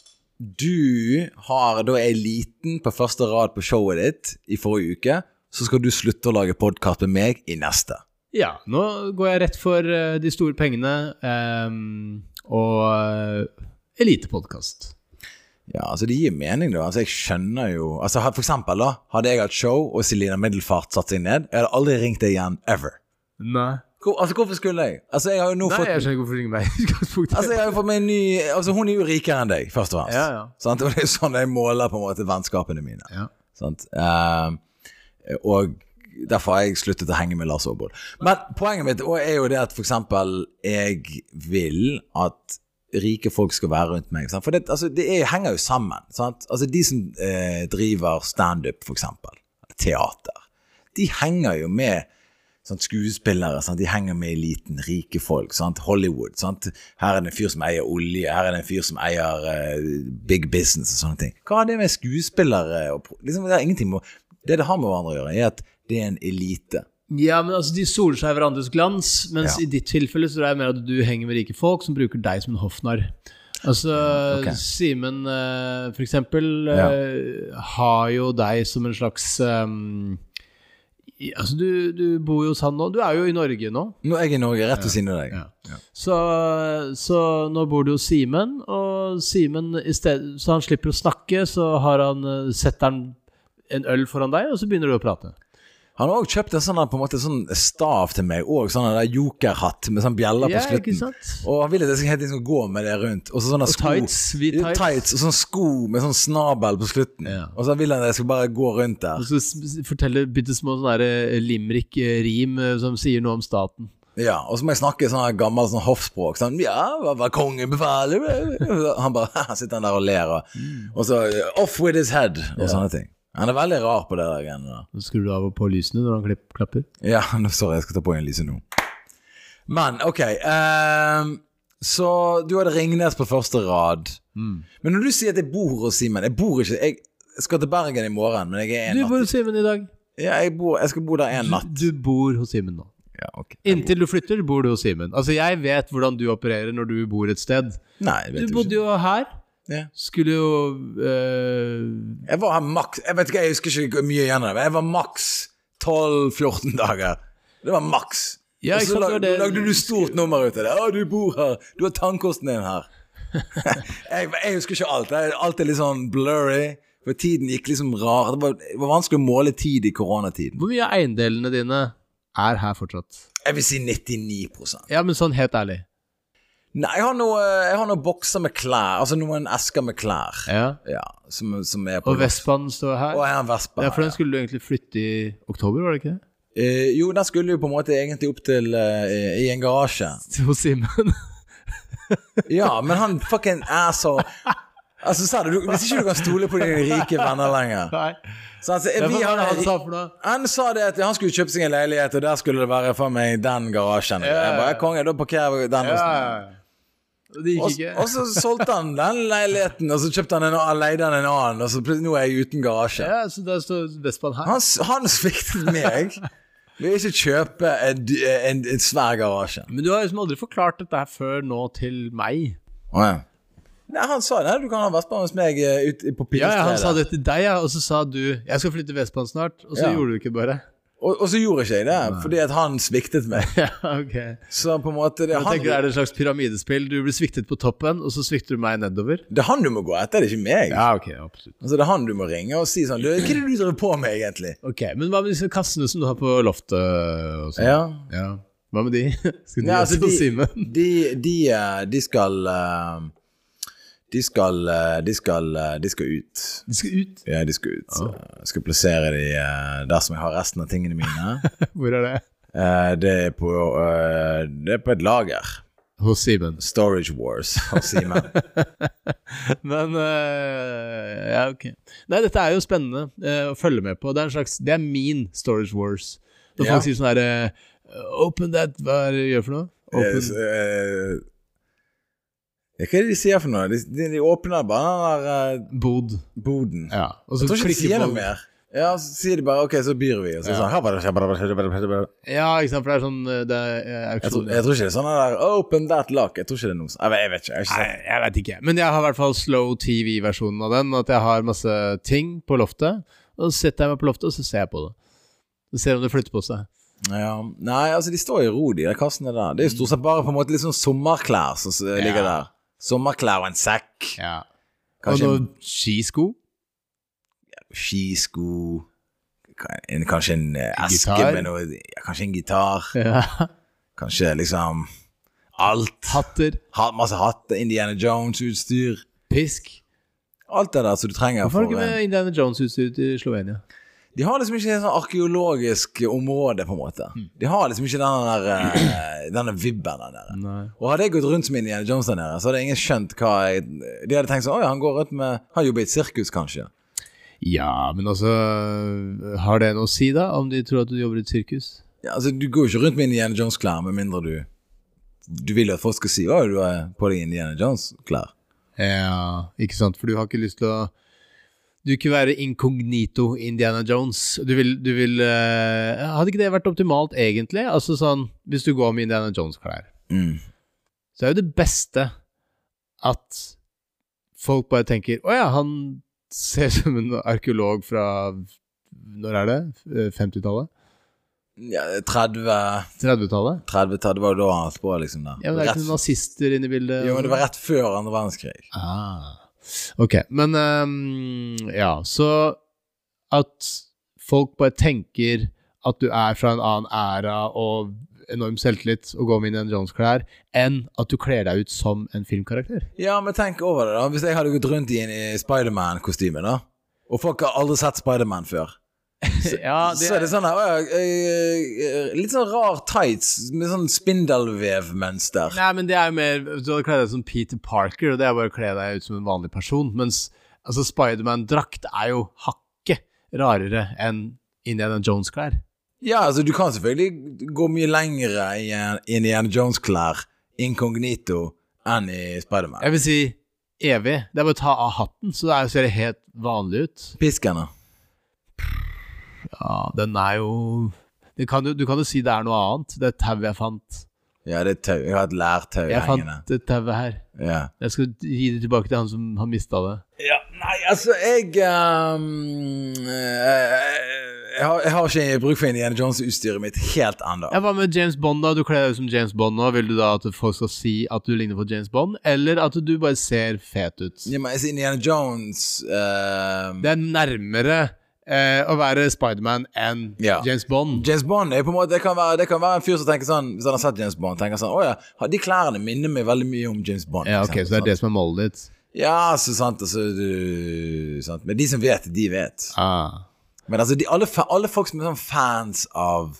du har da er liten på første rad på showet ditt i forrige uke, så skal du slutte å lage podkast med meg i neste. Ja, nå går jeg rett for uh, de store pengene um, og uh, elitepodkast. Ja, altså Det gir mening, da. Altså Jeg skjønner jo Altså For eksempel, da. Hadde jeg hatt show, og Selina Middelfart satt seg ned, jeg hadde aldri ringt deg igjen. Ever. Nei. Hvor, altså Hvorfor skulle jeg? Altså Jeg har jo nå Nei, fått jeg skjønner ikke hvorfor du ringer meg. Altså, jeg har jo fått meg en ny Altså, hun er jo rikere enn deg, først og fremst. Ja, ja. Sant? Og det er jo sånn jeg måler på en måte vennskapene mine. Ja. Sant? Uh, og derfor har jeg sluttet å henge med Lars Aabol. Men poenget mitt også er jo det at for eksempel jeg vil at rike folk skal være rundt meg. Sant? For det, altså, det er, henger jo sammen. Sant? Altså, de som eh, driver standup, for eksempel, teater, de henger jo med sant, skuespillere. Sant? De henger med eliten. Rike folk. Sant? Hollywood. Her er det en fyr som eier olje. Her er det en fyr som eier uh, big business og sånne ting. Hva har det med skuespillere liksom, Det har ingenting med Det det har med hverandre å gjøre, er at det er en elite. Ja, men altså, De soler seg i hverandres glans, mens Ja. i ditt tilfelle så er det mer at du henger med rike folk som bruker deg som en hoffnarr. Altså, okay. Simen, eh, for eksempel, eh, har jo deg som en slags i- Altså, du, du bor jo hos han nå. Du er jo i Norge nå. Nå er jeg i Norge, rett ved siden av deg. Ja. Så, så nå bor du hos Simen, og Simen Så han slipper å snakke, så har han, eh, setter han en øl foran deg, og så begynner du å prate. Han har også kjøpt en sånn, på en måte, sånn stav til meg, og sånn der jokerhatt med sånn bjeller på slutten. Og han vil at jeg skal helt skal gå med det rundt. Og så sånne Og sko. tights, tights. tights. Og sånne sko med sånn snabel på slutten. Ja. Og så vil han at jeg skal bare gå rundt der. Og så fortelle bitte små sånne eh, limerick-rim eh, som sier noe om staten. Ja, Og så må jeg snakke sånn gammelt gammel sånn hoffspråk. Sånn, ja, hva, hva kongen befaler Han bare sitter han der og ler, og, og så Off with his head, og sånne ting. Han er veldig rar på det der greiene der. Så skrur du av og på lysene når han klipp, klapper. Ja, nå, sorry, jeg skal ta på en lyset nå. Men ok ehm, Så du hadde Ringnes på første rad. Men når du sier at jeg bor hos Simen Jeg bor ikke Jeg skal til Bergen i morgen, men jeg er en natt Du bor hos Simen i dag. Ja, jeg, bor, jeg skal bo der en natt. Du bor hos Simen nå. Ja, ok. Inntil du flytter, bor du hos Simen. Altså, jeg vet hvordan du opererer når du bor et sted. Nei, jeg Du vet bodde jo her. Ja. Skulle jo uh... Jeg var her maks Jeg vet ikke, jeg husker ikke mye igjen av det, jeg var maks 12-14 dager. Det var maks. Ja, Og så lag, det lagde du stort nummer ut av det. 'Å, du bor her. Du har tannkosten din her.' jeg, jeg husker ikke alt. Alt er litt sånn blurry. For tiden gikk liksom rar. Det var, det var vanskelig å måle tid i koronatiden. Hvor mye av eiendelene dine er her fortsatt? Jeg vil si 99 Ja, men sånn helt ærlig. Nei, jeg har noe, noen bokser med klær. Altså noen esker med klær. Ja. Ja, som, som er på Og Vespaen står her. Og jeg har en Vespa. Ja, for den skulle du egentlig flytte i oktober, var det ikke det? Eh, jo, den skulle jo på en måte egentlig opp til eh, i en garasje. Hos Simen. Ja, men han fucking asshole Altså, sa du, Hvis ikke du kan stole på dine rike venner lenger Nei. så altså, vi han, han sa for noe? Han sa det at han skulle kjøpe seg en leilighet, og der skulle det være for meg den garasjen. Ja. Jeg bare, konge, da parkerer vi den hos Ja, ja, ja. Det gikk ikke. og så solgte han den leiligheten, og så kjøpte han en leide han en annen, og så nå er jeg uten garasje. Ja, så der står Vestbanen her. Han, han sviktet meg. Vil ikke kjøpe en, en, en svær garasje. Men du har liksom aldri forklart dette her før nå til meg. Å ja. Nei, han sa det. Du kan ha Vestbanen hos meg eh, ut på Ja, ja, Han sa det til deg, ja, og så sa du 'jeg skal flytte til Vestbanen snart', og så Ja. gjorde du ikke bare. Og, og så gjorde ikke jeg det, fordi at han sviktet meg. Ja, ok Så på en måte det er, Jeg tenker Det han, er et slags pyramidespill. Du blir sviktet på toppen, og så svikter du meg nedover. det er han du må gå etter, det er ikke meg. Ja, ok, absolutt Altså, det er han du må ringe og si sånn «Du, Hva er det du driver på med, egentlig? Ok, Men hva med disse kassene som du har på loftet? Og sånt? Ja. ja. Hva med de? Skal de Ja, altså, også de, Simen? de, de, eh, de skal eh, De skal eh, De skal, eh, de skal ut. De skal ut. Ja, de skal ut. Jeg skal plassere de eh, der som jeg har resten av tingene mine. Hvor er det? Det er på Det er på et lager. Hos Simen. Storage Wars hos Simen. Men uh, Ja, ok. Nei, dette er jo spennende uh, å følge med på. Det er en slags Det er min Storage Wars. Når Ja. folk sier sånn herre Open that Hva er det du gjør for noe? Open Yes, Hva er det de sier for noe? De, de, de åpner bare den der uh, Bod. boden. Ja. Jeg tror ikke de sier noe mer. Ja, så sier de bare OK, så byr vi. Og så Ja. sånn Ja, ikke sant, for det er sånn eh, Det er eh, jeg tror, jeg tror ikke det er sånn der Open that lock. Jeg tror ikke det er noe sånt. Jeg vet, ikke. Jeg ikke sånn. Nei, jeg vet ikke. Men jeg har i hvert fall slow TV-versjonen av den. At jeg har masse ting på loftet. Og så setter jeg meg på loftet, og så ser jeg på det. Så ser jeg om det flytter på seg. Ja. Nei, altså, de står i ro, de der kassene der. Det er jo stort sett bare på en måte litt sånn sommerklær som ligger der. Sommerklær og en sekk. Ja. Kanskje og noen skisko. skisko. En, kanskje en eh, eske Gitar. med noe ja, Kanskje en gitar. Ja. Kanskje liksom alt. Hatter. Hat, masse hatter, Indiana Jones-utstyr. Pisk. Alt det der som du trenger Hvorfor har du ikke med Indiana Jones-utstyr til Slovenia? De har liksom ikke et sånn arkeologisk område, på en måte. Hmm. De har liksom ikke denne, der, eh, denne vibben der nede. Nei. Og hadde jeg gått rundt som Indiana Jones der nede, så hadde ingen skjønt hva jeg De hadde tenkt sånn Oi, han går rundt med Han jobber i et sirkus, kanskje. Ja, men altså Har det noe å si, da? Om de tror at du jobber i et sirkus? Ja, altså, du går jo ikke rundt med Indiana Jones-klær med mindre du Du vil jo at folk skal si hva du har på deg Indiana Jones-klær. Ja, ikke sant? For du har ikke lyst til å Du kunne være inkognito Indiana Jones. Du vil, du vil uh, Hadde ikke det vært optimalt, egentlig? Altså sånn Hvis du går med Indiana Jones-klær, Mm. så er jo det beste at folk bare tenker Å ja, han ser ut som en arkeolog fra Når er det? Eh, 50-tallet? Ja, 30 30-tallet? 30 Det var jo da han holdt på, liksom. Da. Ja, men det er ikke noen nazister inne i bildet? Jo, men det var rett før andre verdenskrig. Ah. Ok, men um, ja, så at folk bare tenker at du er fra en annen æra og enorm selvtillit og går med Indian Jones-klær, enn at du kler deg ut som en filmkarakter. Ja, men tenk over det, da. Hvis jeg hadde gått rundt i en Spiderman-kostyme, da, og folk har aldri sett Spiderman før, ja, så er det sånn her eh, eh, Litt sånn rar tights med sånn spindelvevmønster. Nei, men det er jo mer Du hadde kledd deg som Peter Parker, og det er bare å kle deg ut som en vanlig person. Mens altså, Spiderman-drakt er jo hakket rarere enn Indiana Jones-klær. Ja, altså, du kan selvfølgelig gå mye lengre i Indiana Jones-klær inkognito enn i Spiderman. Jeg vil si evig. Det er bare å ta av hatten, så det er- ser helt vanlig ut. Pisken, da. Ja, den er jo det kan du, Du kan jo si det er noe annet. Det er tauet jeg fant. Ja, det er tau. Jeg har et lærtau Jeg fant det tauet her. Ja. Jeg skal gi det tilbake til han som har mista det. Ja, nei, altså, jeg um, jeg, har, jeg har ikke bruk for Indiana Jones-utstyret mitt helt ennå. Hva med James Bond, da? Du kler deg ut som James Bond nå. Vil du da at folk skal si at du ligner på James Bond, eller at du bare ser fet ut? Ja, men altså, Indiana Jones uh... Det er nærmere eh, å være Spiderman enn Ja. James Bond. James Bond er på en måte Det kan være, det kan være en fyr som tenker sånn Hvis han har sett James Bond, tenker sånn Å ja, de klærne minner meg veldig mye om James Bond. Ja, ok, Så det er det som er målet ditt? Ja, så sant, altså du, sant. Men de som vet, de vet. Ah. Men altså, de, alle, alle folk som er sånn fans av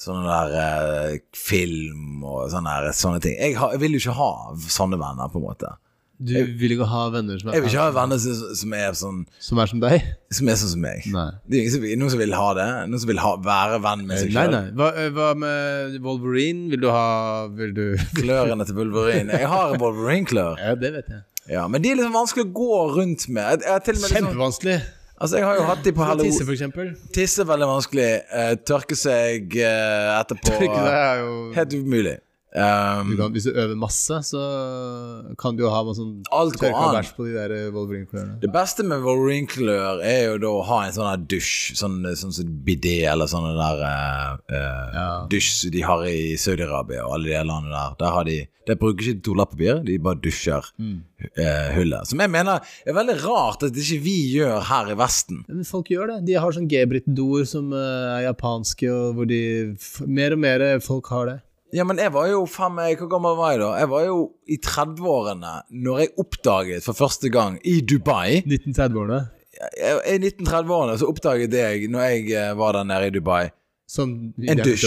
sånne der eh, film og sånne, der, sånne ting jeg, har, jeg vil jo ikke ha sånne venner, på en måte. Du vil ikke ha venner som er Jeg vil ikke ha venner som, som er sånn Som er som deg? Som er sånn som meg. Nei. Det er ingen som, vil ha det. Noen som vil ha, være venn med seg Nei, sjøl. nei. Hva, eh, hva med Wolverine? Vil du ha Vil du Klørne til Wolverine. Jeg har Wolverine-klør. Ja, det vet jeg. Ja, men de er liksom vanskelig å gå rundt med. Jeg, jeg, med liksom, Kjempevanskelig. altså, jeg har jo hatt de på Tisse, for eksempel. Tisse er veldig vanskelig. Uh, tørke seg uh, etterpå. Tørke seg er jo Helt umulig. Um, du kan, Hvis du øver masse, så kan du jo ha sånn tørka på de der eh, Wolverine-klørne. Det beste med Wolverine-klør er jo da å ha en sånn dusj, sånn, sånn som bidé eller sånne der eh, Ja. dusj de har i Saudi-Arabia og alle de landene der. Der har de der bruker ikke toalettpapir, de bare dusjer Mm. uh, hullet. Som jeg mener er veldig rart at ikke vi gjør her i Vesten. Men folk gjør det. De har sånn Gebrit-doer som uh, er japanske, og hvor de Mer og mer folk har det. Ja, men jeg var jo faen meg Hvor gammel var jeg da? Jeg var jo i 30-årene når jeg oppdaget for første gang i Dubai 1930-årene. I 1930-årene så oppdaget jeg, når jeg eh, var der nede i Dubai Som En dusj.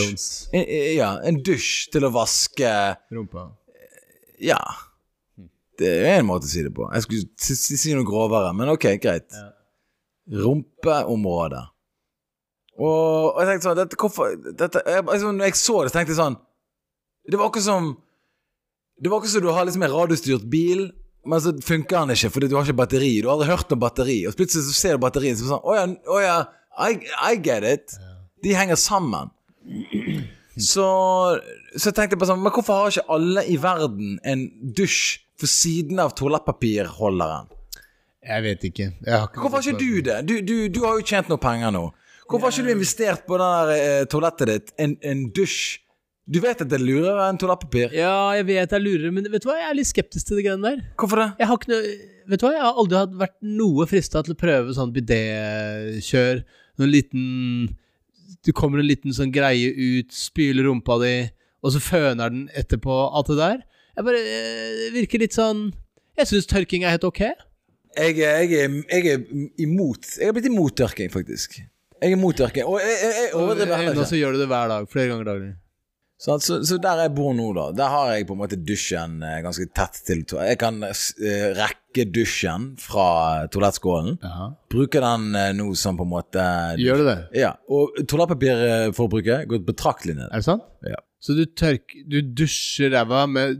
En, Ja, en dusj til å vaske Rumpa. Ja. Det er en måte å si det på. Jeg skulle si, noe grovere, men ok, greit. Ja. Rumpeområde. Og, og jeg tenkte sånn dette, Hvorfor dette, jeg, altså, Når jeg så det, så tenkte jeg sånn Det var akkurat som Det var akkurat som du har liksom en radiostyrt bil, men så funker den ikke fordi du har ikke batteri. Du har aldri hørt om batteri, og plutselig så ser du batteriet, så er sånn Å ja, å ja I, I get it. De henger sammen. Så, så jeg tenkte på sånn Men hvorfor har ikke alle i verden en dusj for siden av toalettpapirholderen? Jeg vet ikke. Jeg har ikke Hvorfor har ikke du det? Du, du, du har jo tjent noe penger nå. Hvorfor har ikke du investert på det der eh, toalettet ditt en, en dusj? Du vet at det er lurere enn toalettpapir. Ja, jeg vet jeg lurer, men vet du hva? Jeg er litt skeptisk til det greiene der. Hvorfor det? Jeg har ikke noe Vet du hva, jeg har aldri vært noe frista til å prøve sånn bidé-kjør. Noen liten Du kommer en liten sånn greie ut, spyler rumpa di, og så føner den etterpå, alt det der. Jeg bare eh, virker litt sånn Jeg syns tørking er helt ok. Jeg, er- jeg, er, jeg er imot Jeg har blitt imot tørking, faktisk. Jeg er imot tørking. Og jeg, jeg, jeg overdriver heller ikke. Nå så gjør du det hver dag. Flere ganger daglig. Så, så der jeg bor nå, da, der har jeg på en måte dusjen eh, ganske tett til Jeg kan eh, rekke dusjen fra toalettskålen. Aha. Bruke den eh, nå som på en måte Gjør du det? Ja. Og toalettpapirforbruket går betraktelig ned. Er det sant? Ja. Så du, tørk, du dusjer ræva med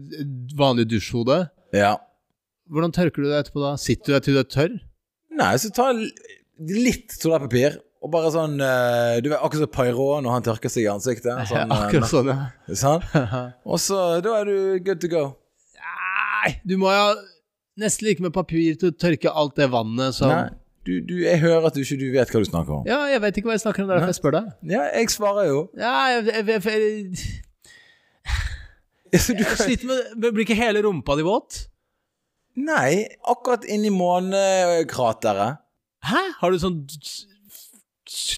vanlig dusjhode. ja. Hvordan tørker du deg etterpå da? Sitter du der til du er tørr? Nei, så ta litt toalettpapir, og bare sånn eh, Du vet akkurat som Poirot når han tørker seg i ansiktet. Sånn, eh, Akkurat sånn, ja. sånn. Og så da er du good to go. Nei, du må jo nesten like med papir til å tørke alt det vannet som Nei, du, du, jeg hører at du ikke du vet hva du snakker om. Ja, jeg vet ikke hva jeg snakker om, det er derfor jeg spør deg. Ja, jeg svarer jo. Ja, jeg, jeg, jeg, jeg, Du jeg sliter med Blir ikke hele rumpa di våt? Nei, akkurat inni månekrateret. Hæ? Har du sånn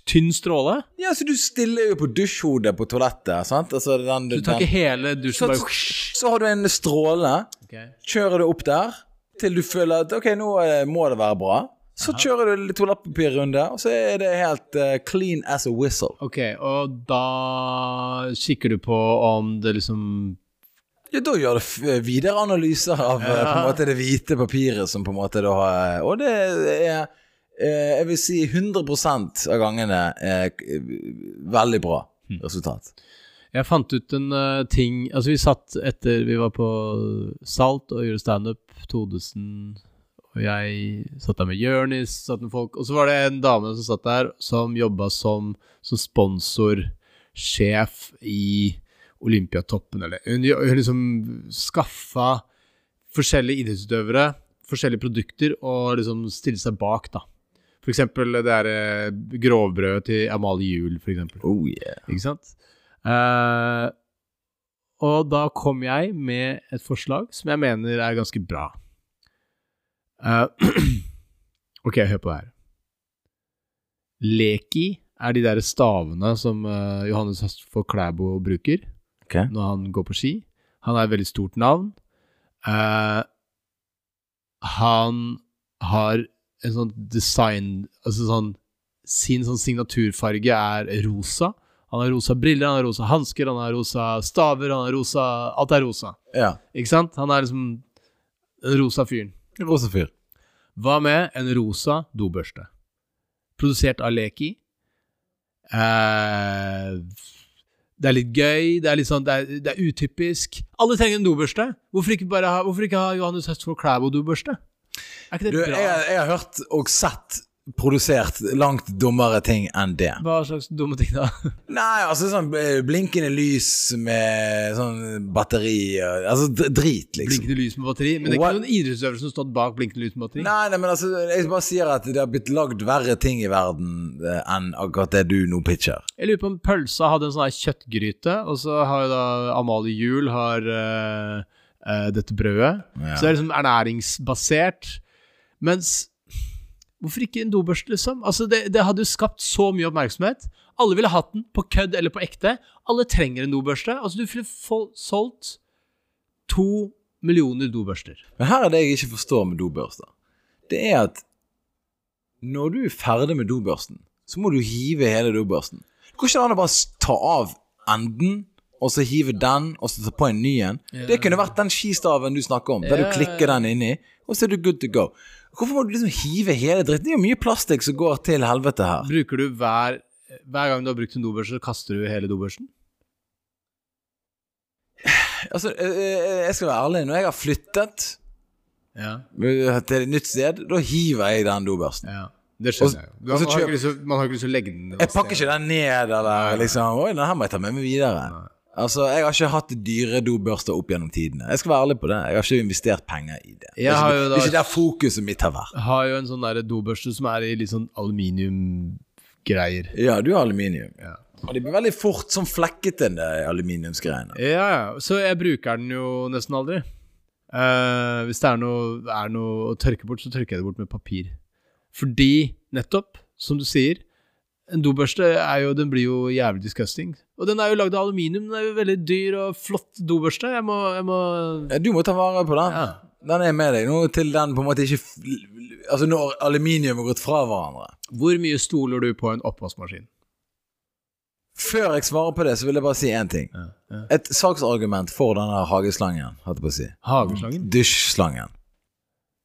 tynn stråle? Ja, så du stiller jo på dusjhodet på toalettet, sant? Altså den, Du tar den- ikke hele dusjen så, bare så har du en stråle. Okay. Kjører du opp der til du føler at ok, nå eh, må det være bra. Så kjører du litt toalettpapirrunde, og så er det helt uh, clean as a whistle. Ok, og da kikker du på om det liksom Ja, da gjør det f- videre analyser av ja. på en måte det hvite papiret som på en måte da har Og det er eh, Jeg vil si 100% av gangene eh, veldig bra resultat. Jeg fant ut en uh, ting Altså, vi satt etter Vi var på Salt og gjorde standup. Todesen og jeg satt der med Jørnis, satt med folk Og så var det en dame som satt der, som jobba som, som sponsorsjef i Olympiatoppen, eller Hun, hun liksom skaffa forskjellige idrettsutøvere, forskjellige produkter, og liksom stille seg bak, da. For eksempel det derre grovbrødet til Amalie Juel, for eksempel. Oh yeah. Ikke sant? Uh, og da kom jeg med et forslag som jeg mener er ganske bra. Uh, ok, hør på det her. Leki er de der stavene som uh, Johannes Høstfold Klæbo bruker okay. når han går på ski. Han er et veldig stort navn. Uh, han har en sånn design Altså sånn Sin sånn signaturfarge er rosa. Han har rosa briller, han har rosa hansker, han har rosa staver, han har rosa Alt er rosa. Ja. Ikke sant? Han er liksom Den rosa fyren. Rosa fyr. Hva med en rosa dobørste? Produsert av Leki. Eh, det er litt gøy, det er litt sånn, det er, det er utypisk. Alle trenger en dobørste. Hvorfor ikke bare ha, hvorfor ikke ha Johannes Høstfold Klæbo-dobørste? Er ikke det Du, bra? jeg, jeg har hørt og sett produsert langt dummere ting enn det. Hva slags dumme ting, da? Nei, altså sånn eh, blinkende lys med sånn batteri og- Altså drit, liksom. Blinkende lys med batteri? Men det er What? ikke noen idrettsøvelse som stått bak blinkende lys med batteri? Nei, nei, men altså, jeg bare sier at det har blitt lagd verre ting i verden eh, enn akkurat det du nå pitcher. Jeg lurer på om pølsa hadde en sånn her kjøttgryte, og så har jo da Amalie Juel har uh, uh, dette brødet. Ja. Så det er liksom ernæringsbasert. Mens Hvorfor ikke en dobørste, liksom? Altså, det, det hadde jo skapt så mye oppmerksomhet. Alle ville hatt den, på kødd eller på ekte. Alle trenger en dobørste. Altså, du ville få solgt to millioner dobørster. Men her er det jeg ikke forstår med dobørster. Det er at når du er ferdig med dobørsten, så må du hive hele dobørsten. Det går ikke an å bare ta av enden, og så hive den, og så ta på en ny en. Det kunne vært den skistaven du snakker om, der du klikker den inni, og så er du good to go. Hvorfor må du liksom hive hele dritten? Det er jo mye plastikk som går til helvete her. Bruker du hver Hver gang du har brukt en dobørste, så kaster du hele dobørsten? Altså, eh, eh, jeg skal være ærlig, når jeg har flyttet Ja. til et nytt sted, da hiver jeg den dobørsten. ja. Det skjønner jeg. Man man har ikke lyst til å legge den Jeg pakker ikke den ned, eller liksom Oi, den her må jeg ta med meg videre. Altså, Jeg har ikke hatt dyre dobørster opp gjennom tidene. Jeg skal være ærlig på det. Jeg har ikke investert penger i det. Det er har ikke, da, det er ikke der fokuset mitt har vært. Jeg har jo en sånn der dobørste som er i litt sånn aluminiumgreier. Ja, du har aluminium. Ja. Og de blir veldig fort sånn flekkete, de aluminiumsgreiene. Ja, ja. Så jeg bruker den jo nesten aldri. Uh, hvis det er noe, er noe å tørke bort, så tørker jeg det bort med papir. Fordi, nettopp, som du sier, en dobørste er jo, den blir jo jævlig disgusting. Og den er jo lagd av aluminium. Den er jo veldig dyr og flott dobørste. Jeg må, jeg må Du må ta vare på den. Ja. Den er med deg nå til den på en måte ikke Altså når aluminium har gått fra hverandre. Hvor mye stoler du på en oppvaskmaskin? Før jeg svarer på det, så vil jeg bare si én ting. Ja, ja. Et saksargument for denne hageslangen. Hageslangen? Dusjslangen.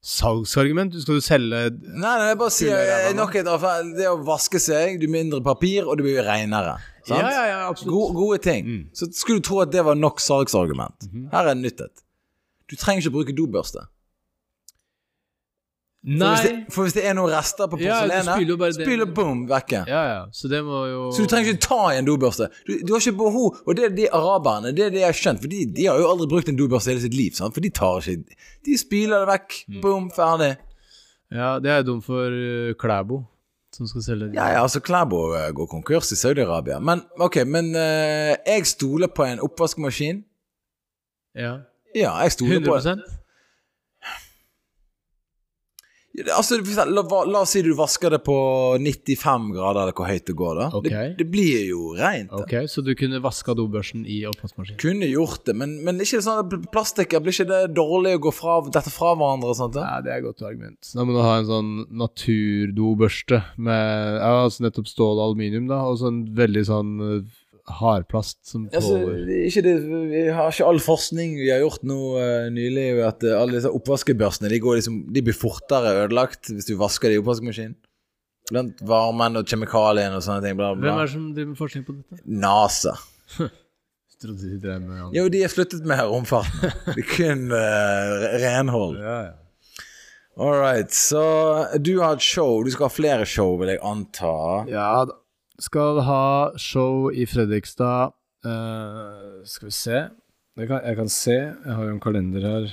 Salgsargument? Du skal jo selge Nei, nei, jeg bare sier eh, nok et avfall. Det å vaske seg, du mindre papir, og det blir renere. Sant? Ja, ja, ja, absolutt. Gode, gode ting. Mm. Så skulle du tro at det var nok salgsargument. Mhm. Her er det nytt et. Du trenger ikke bruke dobørste. For hvis, Nei. det, for hvis det er noen rester på Ja, porselenet, det- spyler boom, vekke. Ja, ja. Så det må jo Så du trenger ikke ta i en dobørste. Du, du har ikke behov Og det er de araberne, det er det jeg har skjønt, for de, de har jo aldri brukt en dobørste i hele sitt liv. Sant? For de tar ikke De spyler det vekk. Mm. Boom, ferdig. Ja, det er dumt for uh, Klæbo, som skal selge Ja, ja, altså Klæbo uh, går konkurs i Saudi-Arabia. Men ok, men uh, jeg stoler på en oppvaskmaskin. Ja. Ja, jeg stoler på 100 på det- Altså, la, la oss si du vasker det på 95 grader, eller hvor høyt det går, da. okay. Det, det blir jo rent. Ok, så du kunne vaska dobørsen i oppvaskmaskinen? Kunne gjort det, men, men ikke sånn plastikker Blir ikke det dårlig å gå fra dette fra hverandre og sånt? Da? Nei, det er et godt argument. Da må du ha en sånn naturdobørste med ja, altså nettopp stål og aluminium, da, og sånn veldig sånn uh, hardplast som Altså, tåler det er ikke det, vi har ikke all forskning vi har gjort nå uh, nylig, at uh, alle disse oppvaskebørsene de, går liksom, de blir fortere ødelagt hvis du vasker det i oppvaskmaskinen Blant varmen og kjemikalien og sånne ting. Bla, Hvem er det som driver med forskning på dette? NASA. Trodde de drev med andre. Jo, de er flyttet med romfarten. Det er kun uh, renhold. Ja, ja. All right, så du har et show. Du skal ha flere show, vil jeg anta. Ja. Skal ha show i Fredrikstad uh, Skal vi se jeg kan, jeg kan se. Jeg har jo en kalender her.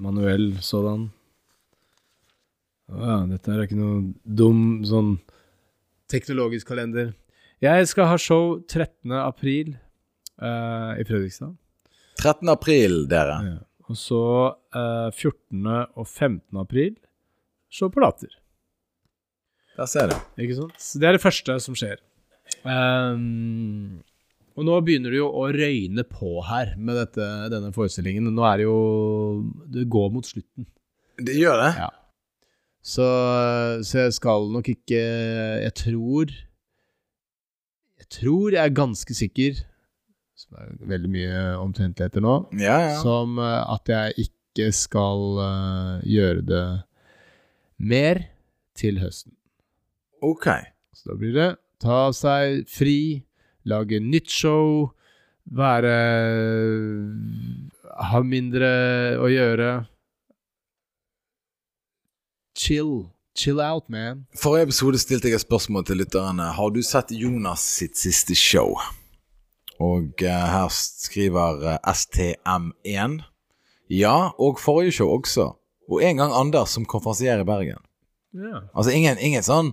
Manuell sådan. Å ja, dette er ikke noe dum sånn teknologisk kalender. Jeg skal ha show 13. april uh, i Fredrikstad. 13. april, dere. Ja. Og så uh, 14. og 15. april show på Latter. Der ser du. Ikke sant? Så det er det første som skjer. Um, og nå begynner det jo å røyne på her med dette, denne forestillingen. Nå er det jo Det går mot slutten. Det gjør det? Ja. Så, så jeg skal nok ikke Jeg tror Jeg tror jeg er ganske sikker, som er veldig mye omtrentligheter nå, Ja, ja. som eh, at jeg ikke ikke skal eh, gjøre det mer til høsten. Ok. Så da blir det ta seg fri, lage nytt show, være Ha mindre å gjøre. Chill. Chill out, man. Forrige episode stilte jeg et spørsmål til lytterne. Har du sett Jonas sitt siste show? Og uh, her skriver uh, STM1 ja, og forrige show også. Og en gang Anders som konferansier i Bergen. Yeah. Altså ingen, ingen sånn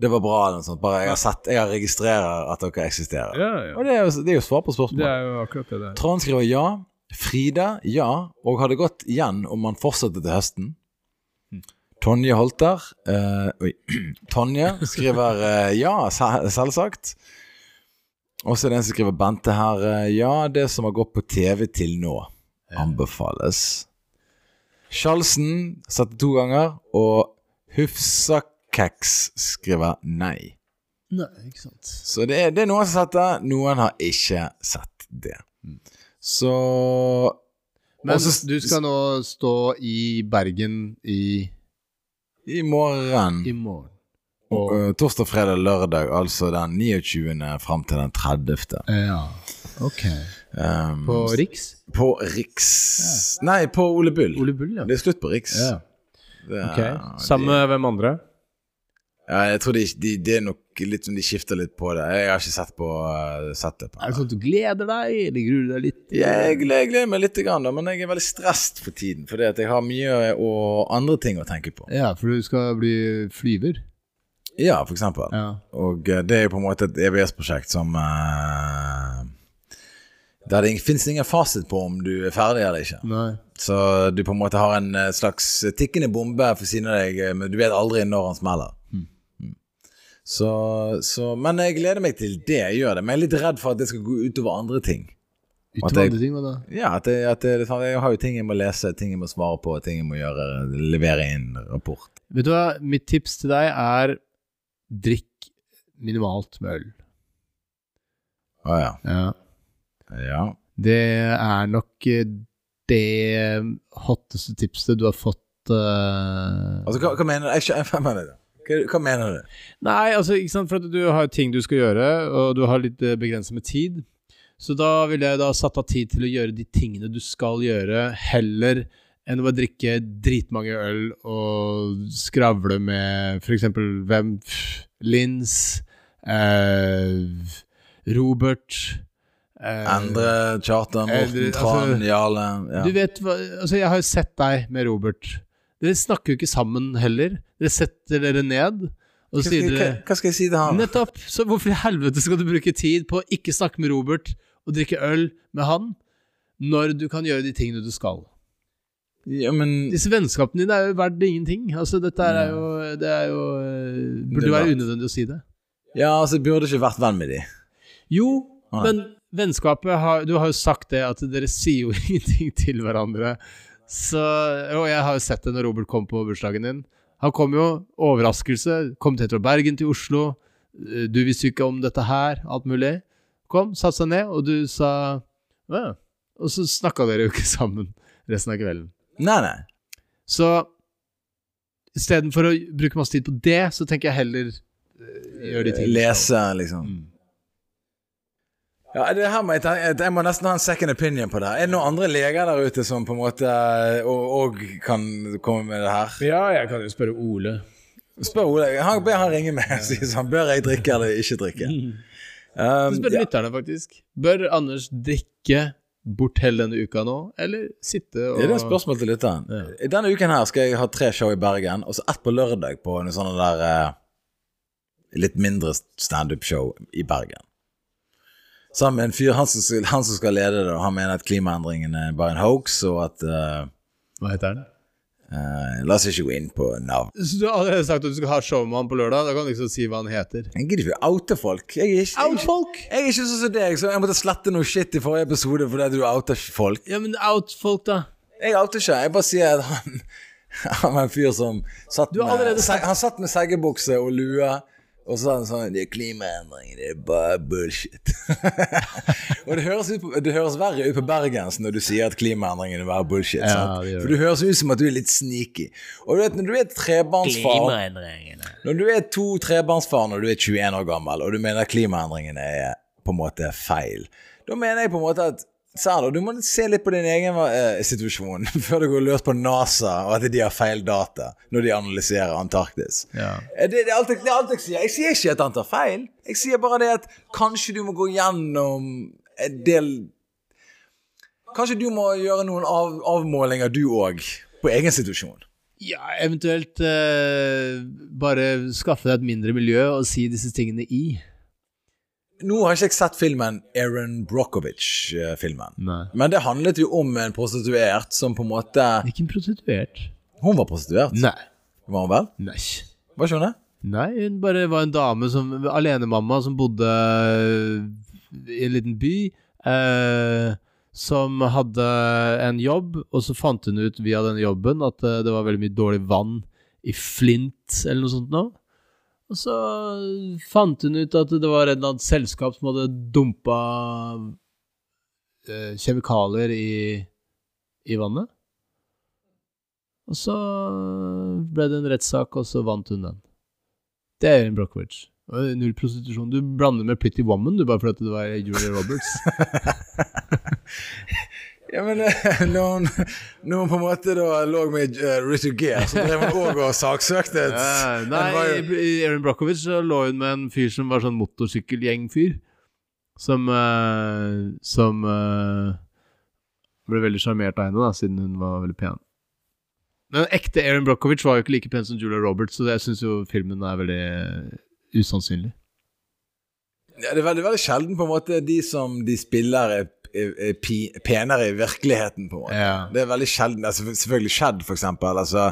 'det var bra' eller noe sånt. Bare jeg har sett, jeg har registrerer at dere eksisterer. Ja, ja. Og det er, jo, det er jo svar på Det er jo akkurat det der. Trond skriver ja. Frida ja. Og har det gått igjen om man fortsetter til høsten? Tonje Holter uh, Oi. Tonje skriver uh, ja, selvsagt. Og så er det en som skriver Bente her. Uh, ja, det som har gått på TV til nå, anbefales. Skjalsen satte to ganger, og Hufsakeks skriver nei. Nei, ikke sant. Så det er, det er noen som har sett det, noen har ikke sett det. Så Men Også- du skal nå stå i Bergen i, i morgen i morgen. og, eh, Torsdag, fredag, lørdag, altså den 29. fram til den 30. Ja, ok. Um, På Riks? på Riks Nei, på Ole Bull. Ole Bull, ja. Det er slutt på Riks. ja. Er- Ok. Sammen med hvem andre? Ja, jeg tror de, de, det er nok litt som de skifter litt på det. Jeg har ikke sett på uh, sett det på. Er det sånn at du gleder deg, eller gruer deg litt? Jeg jeg gleder meg litt, grann, da, men jeg er veldig stresset for tiden. Fordi at jeg har mye og andre ting å tenke på. Ja, for du skal bli flyver. Ja, for eksempel. Ja. Og eh, det er jo på en måte et EVS-prosjekt som uh, Der det fins ingen fasit på om du er ferdig eller ikke. Nei. Så du på en måte har en eh, slags tikkende bombe for siden av deg, eh, men du vet aldri når han smeller. Så, så Men jeg gleder meg til det, jeg gjør det. Men jeg er litt redd for at det skal gå utover andre ting. Utover andre ting, hva da? Ja, at, det, at det, liksom, Jeg har jo ting jeg må lese, ting jeg må svare på, ting jeg må gjøre, levere inn rapport. Vet du hva, mitt tips til deg er drikk minimalt med øl. Å ja. Ja. Ja. Det er nok eh, det hotteste tipset du har fått uh... Altså, hva, hva mener du? Jeg jeg, jeg mener du? Hva, hva mener du? Nei, altså, ikke sant, for at du har ting du skal gjøre, og du har litt eh, begrenset med tid. Så da ville jeg da satt av tid til å gjøre de tingene du skal gjøre, heller enn å bare drikke dritmange øl og skravle med eksempel hvem Lins, eh, Robert eh, Endre, Charter, Morten, Tran, altså, Jarle ja. Du vet hva Altså, jeg har jo sett deg med Robert. Dere snakker jo ikke sammen heller. Dere setter dere ned, og hva, sier dere hva, hva skal jeg si til han? Nettopp! Så hvorfor i helvete skal du bruke tid på å ikke snakke med Robert og drikke øl med han, når du kan gjøre de tingene du skal? Ja, men Disse vennskapene dine er jo verdt ingenting. Altså, dette er jo Det er jo Burde Det være unødvendig å si det. Ja, altså, burde ikke vært venn med de. Jo, ah. men vennskapet har Du har jo sagt det, at dere sier jo ingenting til hverandre. Så Og jeg har jo sett det når Robert kom på bursdagen din. Han kom jo, overraskelse, kom til fra Bergen til Oslo. Eh, Du visste jo ikke om dette her, alt mulig. Kom, satte seg ned, og du sa ja. Og så snakka dere jo ikke sammen resten av kvelden. Nei, nei. Så istedenfor å bruke masse tid på det, så tenker jeg heller gjør gjøre de tingene. Lese, liksom. Mm. Ja, det her må jeg, ta, jeg, må nesten ha en second opinion på det. Er det noen andre leger der ute som på en måte og, og kan komme med det her? Ja, jeg kan jo spørre Ole. Spør Ole. Han, ber han ringe meg og si sånn Bør jeg drikke eller ikke drikke? Um, Spør ja. lytterne, faktisk. Bør Anders drikke bort hele denne uka nå, eller sitte og Det er et spørsmål til lytteren. Ja. Denne uken her skal jeg ha tre show i Bergen, og så ett på lørdag på en sånn der eh, litt mindre standup-show i Bergen. Sammen med en fyr, han som, skal- han som skal lede det, og han mener at klimaendringene er bare en hoax, og at uh, Hva heter han? Uh, La oss ikke gå inn på navn. Så du har allerede sagt at du skal ha show med han på lørdag? Da kan du liksom si hva han heter. Jeg gidder ikke oute folk. Jeg er ikke, jeg, er folk! jeg er ikke sånn som deg, så jeg måtte slette noe shit i forrige episode fordi du outer folk. Ja, men out folk, da. Jeg outer ikke. Jeg bare sier at han Han var en fyr som satt med, Han satt med seggebukse og lue Og så sa han sånn Det er klimaendringer, det er bare bullshit. og det høres, ut på, det høres verre ut på bergensk når du sier at klimaendringene er bare bullshit. Ja, det. For du høres ut som at du er litt sneaky. Og du vet, når du er trebarnsfar Når du er to trebarnsfar når du er 21 år gammel, og du mener klimaendringene er på en måte feil, da mener jeg på en måte at Særlig, du må se litt på din egen eh, situasjon før du går løs på NASA og at de har feil data når de analyserer Antarktis. Ja. Eh, Det, det, er alt, det er alt jeg sier. Jeg sier ikke at han tar feil. Jeg sier bare det at kanskje du må gå gjennom en del Kanskje du må gjøre noen av, avmålinger, du òg, på egen situasjon. Ja, eventuelt eh, bare skaffe deg et mindre miljø og si disse tingene i. Nå har ikke jeg sett filmen Aaron Brockovich-filmen. Nei. Men det handlet jo om en prostituert som på en måte Ikke en prostituert. Hun var prostituert, Nei. var hun vel? Nei. Var ikke hun det? Nei, hun bare var en dame som Alenemamma som bodde i en liten by. Eh, som hadde en jobb, og så fant hun ut via den jobben at eh, det var veldig mye dårlig vann i Flint, eller noe sånt nå. Og så fant hun ut at det var et eller annet selskap som hadde dumpa eh, kjemikalier i, i vannet. Og så ble det en rettssak, og så vant hun den. Det er Erin Brockovich. Og Null prostitusjon. Du blander med Pretty Woman, du, bare fordi det var Julia Roberts. Ja, men når hun, når hun på en måte da lå med eh, Richard Gere, så drev hun òg og saksøkte et ja, nei, var- i Erin Brockovich så lå hun med en fyr som var sånn motorsykkelgjengfyr. Som eh, Som eh, ble veldig sjarmert av henne, da, siden hun var veldig pen. Men ekte Erin Brockovich var jo ikke like pen som Julia Roberts, så jeg syns jo filmen er veldig usannsynlig. Ja, det er veldig, veldig sjelden på en måte de som de spiller er, penere i virkeligheten, på en måte. Ja. Det er veldig sjelden. Altså, selvfølgelig skjedd, for eksempel. Altså,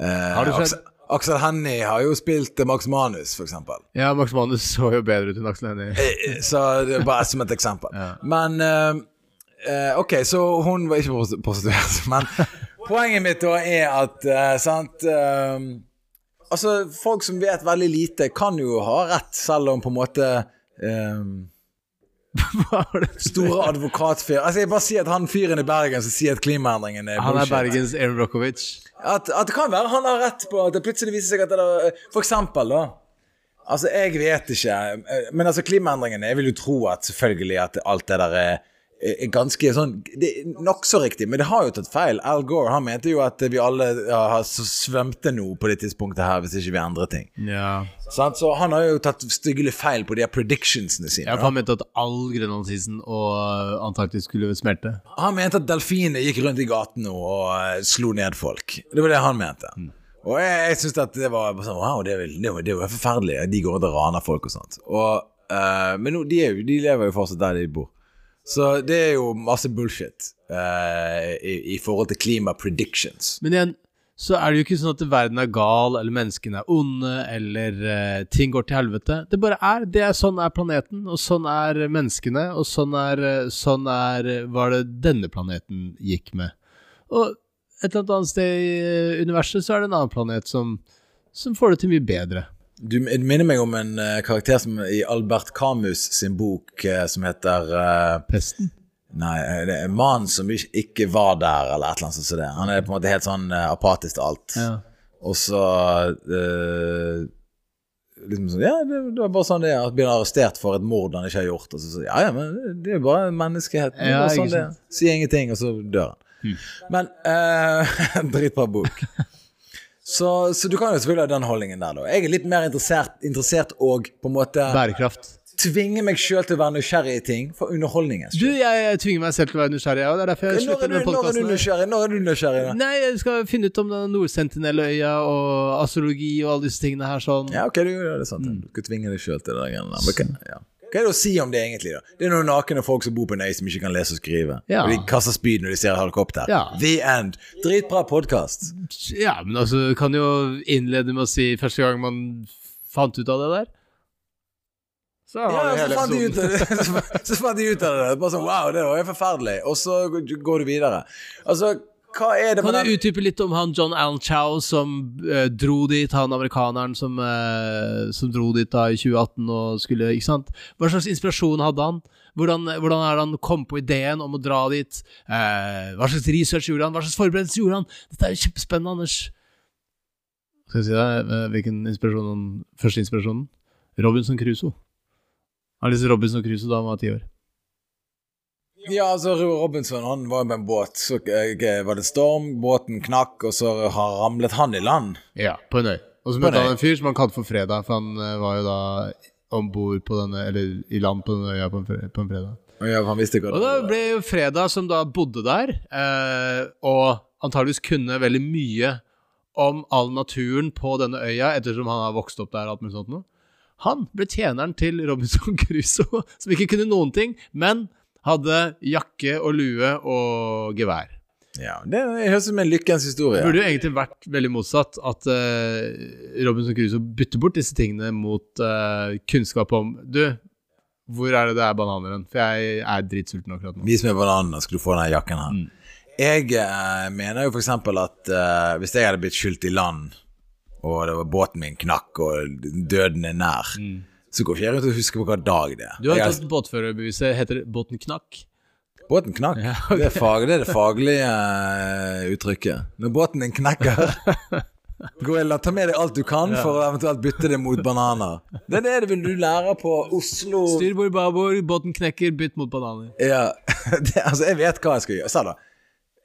eh, Har du sett- Aksel, Hennie har jo spilt eh, Max Manus, for eksempel. Ja, Max Manus så jo bedre ut enn Aksel Hennie. Eh, Så det er bare som et eksempel. Ja. Men eh, eh, Ok, så hun var ikke prost- prostituert. Men poenget mitt da er at eh, sant eh, Altså, folk som vet veldig lite, kan jo ha rett, selv om på en måte eh, Hva var det? Store advokatfyr Altså Jeg bare sier at han fyren i Bergen som sier at klimaendringene er Han er bullshit. Bergens Erin Brochowicz. At, at det kan være han har rett på at det plutselig viser seg at det er For eksempel, da. Altså, jeg vet ikke. Men altså, klimaendringene Jeg vil jo tro at selvfølgelig at alt det der er, er ganske sånn Det er nokså riktig, men det har jo tatt feil. Al Gore han mente jo at vi alle ja, har svømte nå på det tidspunktet her hvis ikke vi endrer ting. Ja. Sånn, Så han har jo tatt styggelig feil på de her predictionsene sine. Ja, for han mente at all Grønlandsisen og uh, Antarktis skulle smelte. Han mente at delfiner gikk rundt i gaten og eh, slo ned folk. Det var det han mente. Og jeg, jeg synes at det var sånn Wow, det er, vel, det, det er forferdelig. De går rundt og raner folk og sånt. Og, uh, men nå, de, er de lever jo fortsatt der de bor. Så det er jo masse bullshit uh, i, i forhold til klima predictions. Men igjen, så er det jo ikke sånn at verden er gal, eller menneskene er onde, eller uh, ting går til helvete. Det bare er. Det er Sånn er planeten, og sånn er menneskene, og sånn er, eh, sånn er hva det denne planeten gikk med. Og et eller annet sted i universet så er det en annen planet som, som får det til mye bedre. Du minner meg om en uh, karakter som i Albert Camus sin bok uh, som heter uh, Pesten. Nei, det er en mann som ikke, var der, eller et eller annet sånt. Han er på en måte helt sånn apatisk til alt. Ja. Og så Liksom sånn Ja, det, det var bare sånn det er. At blir arrestert for et mord han ikke har gjort. Og så, så ja, ja, men det- er er bare menneskeheten. Ja, sånn det er. Sier ingenting, og så dør han. Men eh, Dritbra bok. Så, så du kan jo selvfølgelig ha den holdningen der, da. Jeg er litt mer interessert, interessert og på en måte Bærekraft. tvinge meg sjøl til å være nysgjerrig i ting for underholdningens Du, jeg, jeg tvinger meg selv til å være nysgjerrig, og det er derfor jeg Når slutter er, med når er du podkasten. nysgjerrig? Når er du nysgjerrig da? Nei, jeg skal finne ut om Nordsentinelløya og astrologi og alle disse tingene her sånn. Ja, ok, du gjør det sant. Du skal tvinge deg sjøl til det der greiene der. Okay, ja. Hva er det å si om det egentlig, da? Det er noen nakne folk som bor på en øy som ikke kan lese og skrive. Ja. Og de kaster spyd når de ser helikopter. Ja. The end. Dritbra podkast. Ja, men altså, kan jo innlede med å si første gang man fant ut av det der. Så har Ja, vi så fant, de ut av det. så fant de ut av det. Bare sånn, wow, det var jo forferdelig. Og så går du videre. Altså, hva er det Kan med du utdype litt om han John Allen Chow som eh, dro dit, han amerikaneren som, eh, som dro dit da i 2018 og skulle Ikke sant? Hva slags inspirasjon hadde han? Hvordan, hvordan er det han kom på ideen om å dra dit? Eh, hva slags research gjorde han? Hva slags forberedelser gjorde han? Dette er jo kjempespennende, Anders. Skal jeg si deg eh, hvilken inspirasjon han Første inspirasjonen? Robinson Crusoe. Han leste Robinson Crusoe da han var ti år. Ja, altså Robinson han var jo med en båt. Så eh, var det storm, båten knakk, og så har ramlet han i land. Ja, på en øy. Og så møtte han en fyr som han kalte for Fredag, for han eh, var jo da om bord på denne Eller i land på denne øya på en, fre- på en fredag. Og ja, han visste ikke Og da ble jo Fredag, som da bodde der, eh, og antageligvis kunne veldig mye om all naturen på denne øya, ettersom han har vokst opp der og alt mulig sånt noe. Han ble tjeneren til Robinson Crusoe, som ikke kunne noen ting, men hadde jakke og lue og gevær. Ja, Det høres ut som en lykkens historie. Det burde jo egentlig vært veldig motsatt. At uh, Robinson Crusoe bytter bort disse tingene mot uh, kunnskap om Du, hvor er det det er bananer hen? For jeg er dritsulten akkurat nå. Vis meg bananene, skal du få denne jakken her. Mm. Jeg uh, mener jo eksempel at hvis jeg hadde blitt skylt i land, og det var båten min knakk, og døden er nær, så går ikke jeg rundt og husker på hva dag det er. Du har Jeg tatt båtførerbeviset. Heter det båten knakk? Båten knakk. Ja, okay. det, er fag, det er det faglige eh, uttrykket. Når båten din knekker Gå eller Ta med deg alt du kan for å eventuelt bytte det mot bananer. Det er det du lære på Oslo Styrbord, babord, båten knekker, bytt mot bananer. Ja, det, altså Jeg vet hva jeg skal gjøre. Sa da.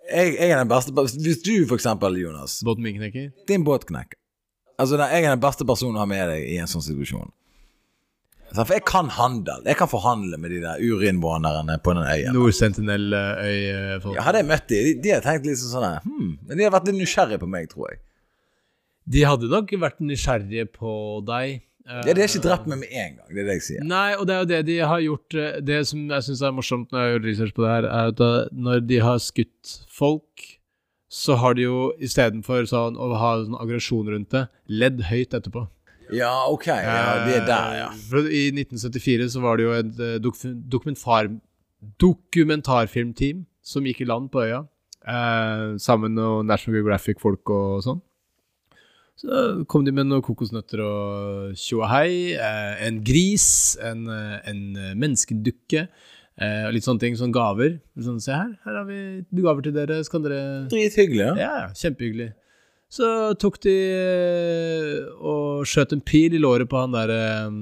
Jeg, jeg er den beste Hvis du for eksempel, Jonas, Båten min knekker. din båt knekker Altså, jeg er den beste personen å ha med deg i en sånn situasjon. For jeg kan handel. Jeg kan forhandle med de der urinnvånerne på den øya. Nord-Sentinel-øy-folk. Ja, hadde jeg møtt de, de, de hadde tenkt liksom sånn sånn her, hmm, Men de hadde vært litt nysgjerrige på meg, tror jeg. De hadde nok vært nysgjerrige på deg. Eh, Ja, De har ikke drept meg med en gang. Det er det jeg sier. Nei, og det er jo det de har gjort eh, Det som jeg syns er morsomt når jeg gjør research på det her, er at når de har skutt folk, så har de jo istedenfor sånn, å ha sånn aggresjon rundt det, ledd høyt etterpå. Ja, ok. Ja, det er der, ja. Eh, I 1974 så var det jo et eh, dok dokumentar dokumentarfilmteam som gikk i land på øya, eh, sammen med National Geographic-folk og sånn. Så kom de med noen kokosnøtter og tjoahei, eh, en gris, en, eh, en menneskedukke, eh, og litt sånne ting, sånne gaver. Sånn, se her, her har vi gaver til dere, så kan dere Drithyggelig. Ja, ja, kjempehyggelig. Så tok de eh, og skjøt en pil i låret på han der eh,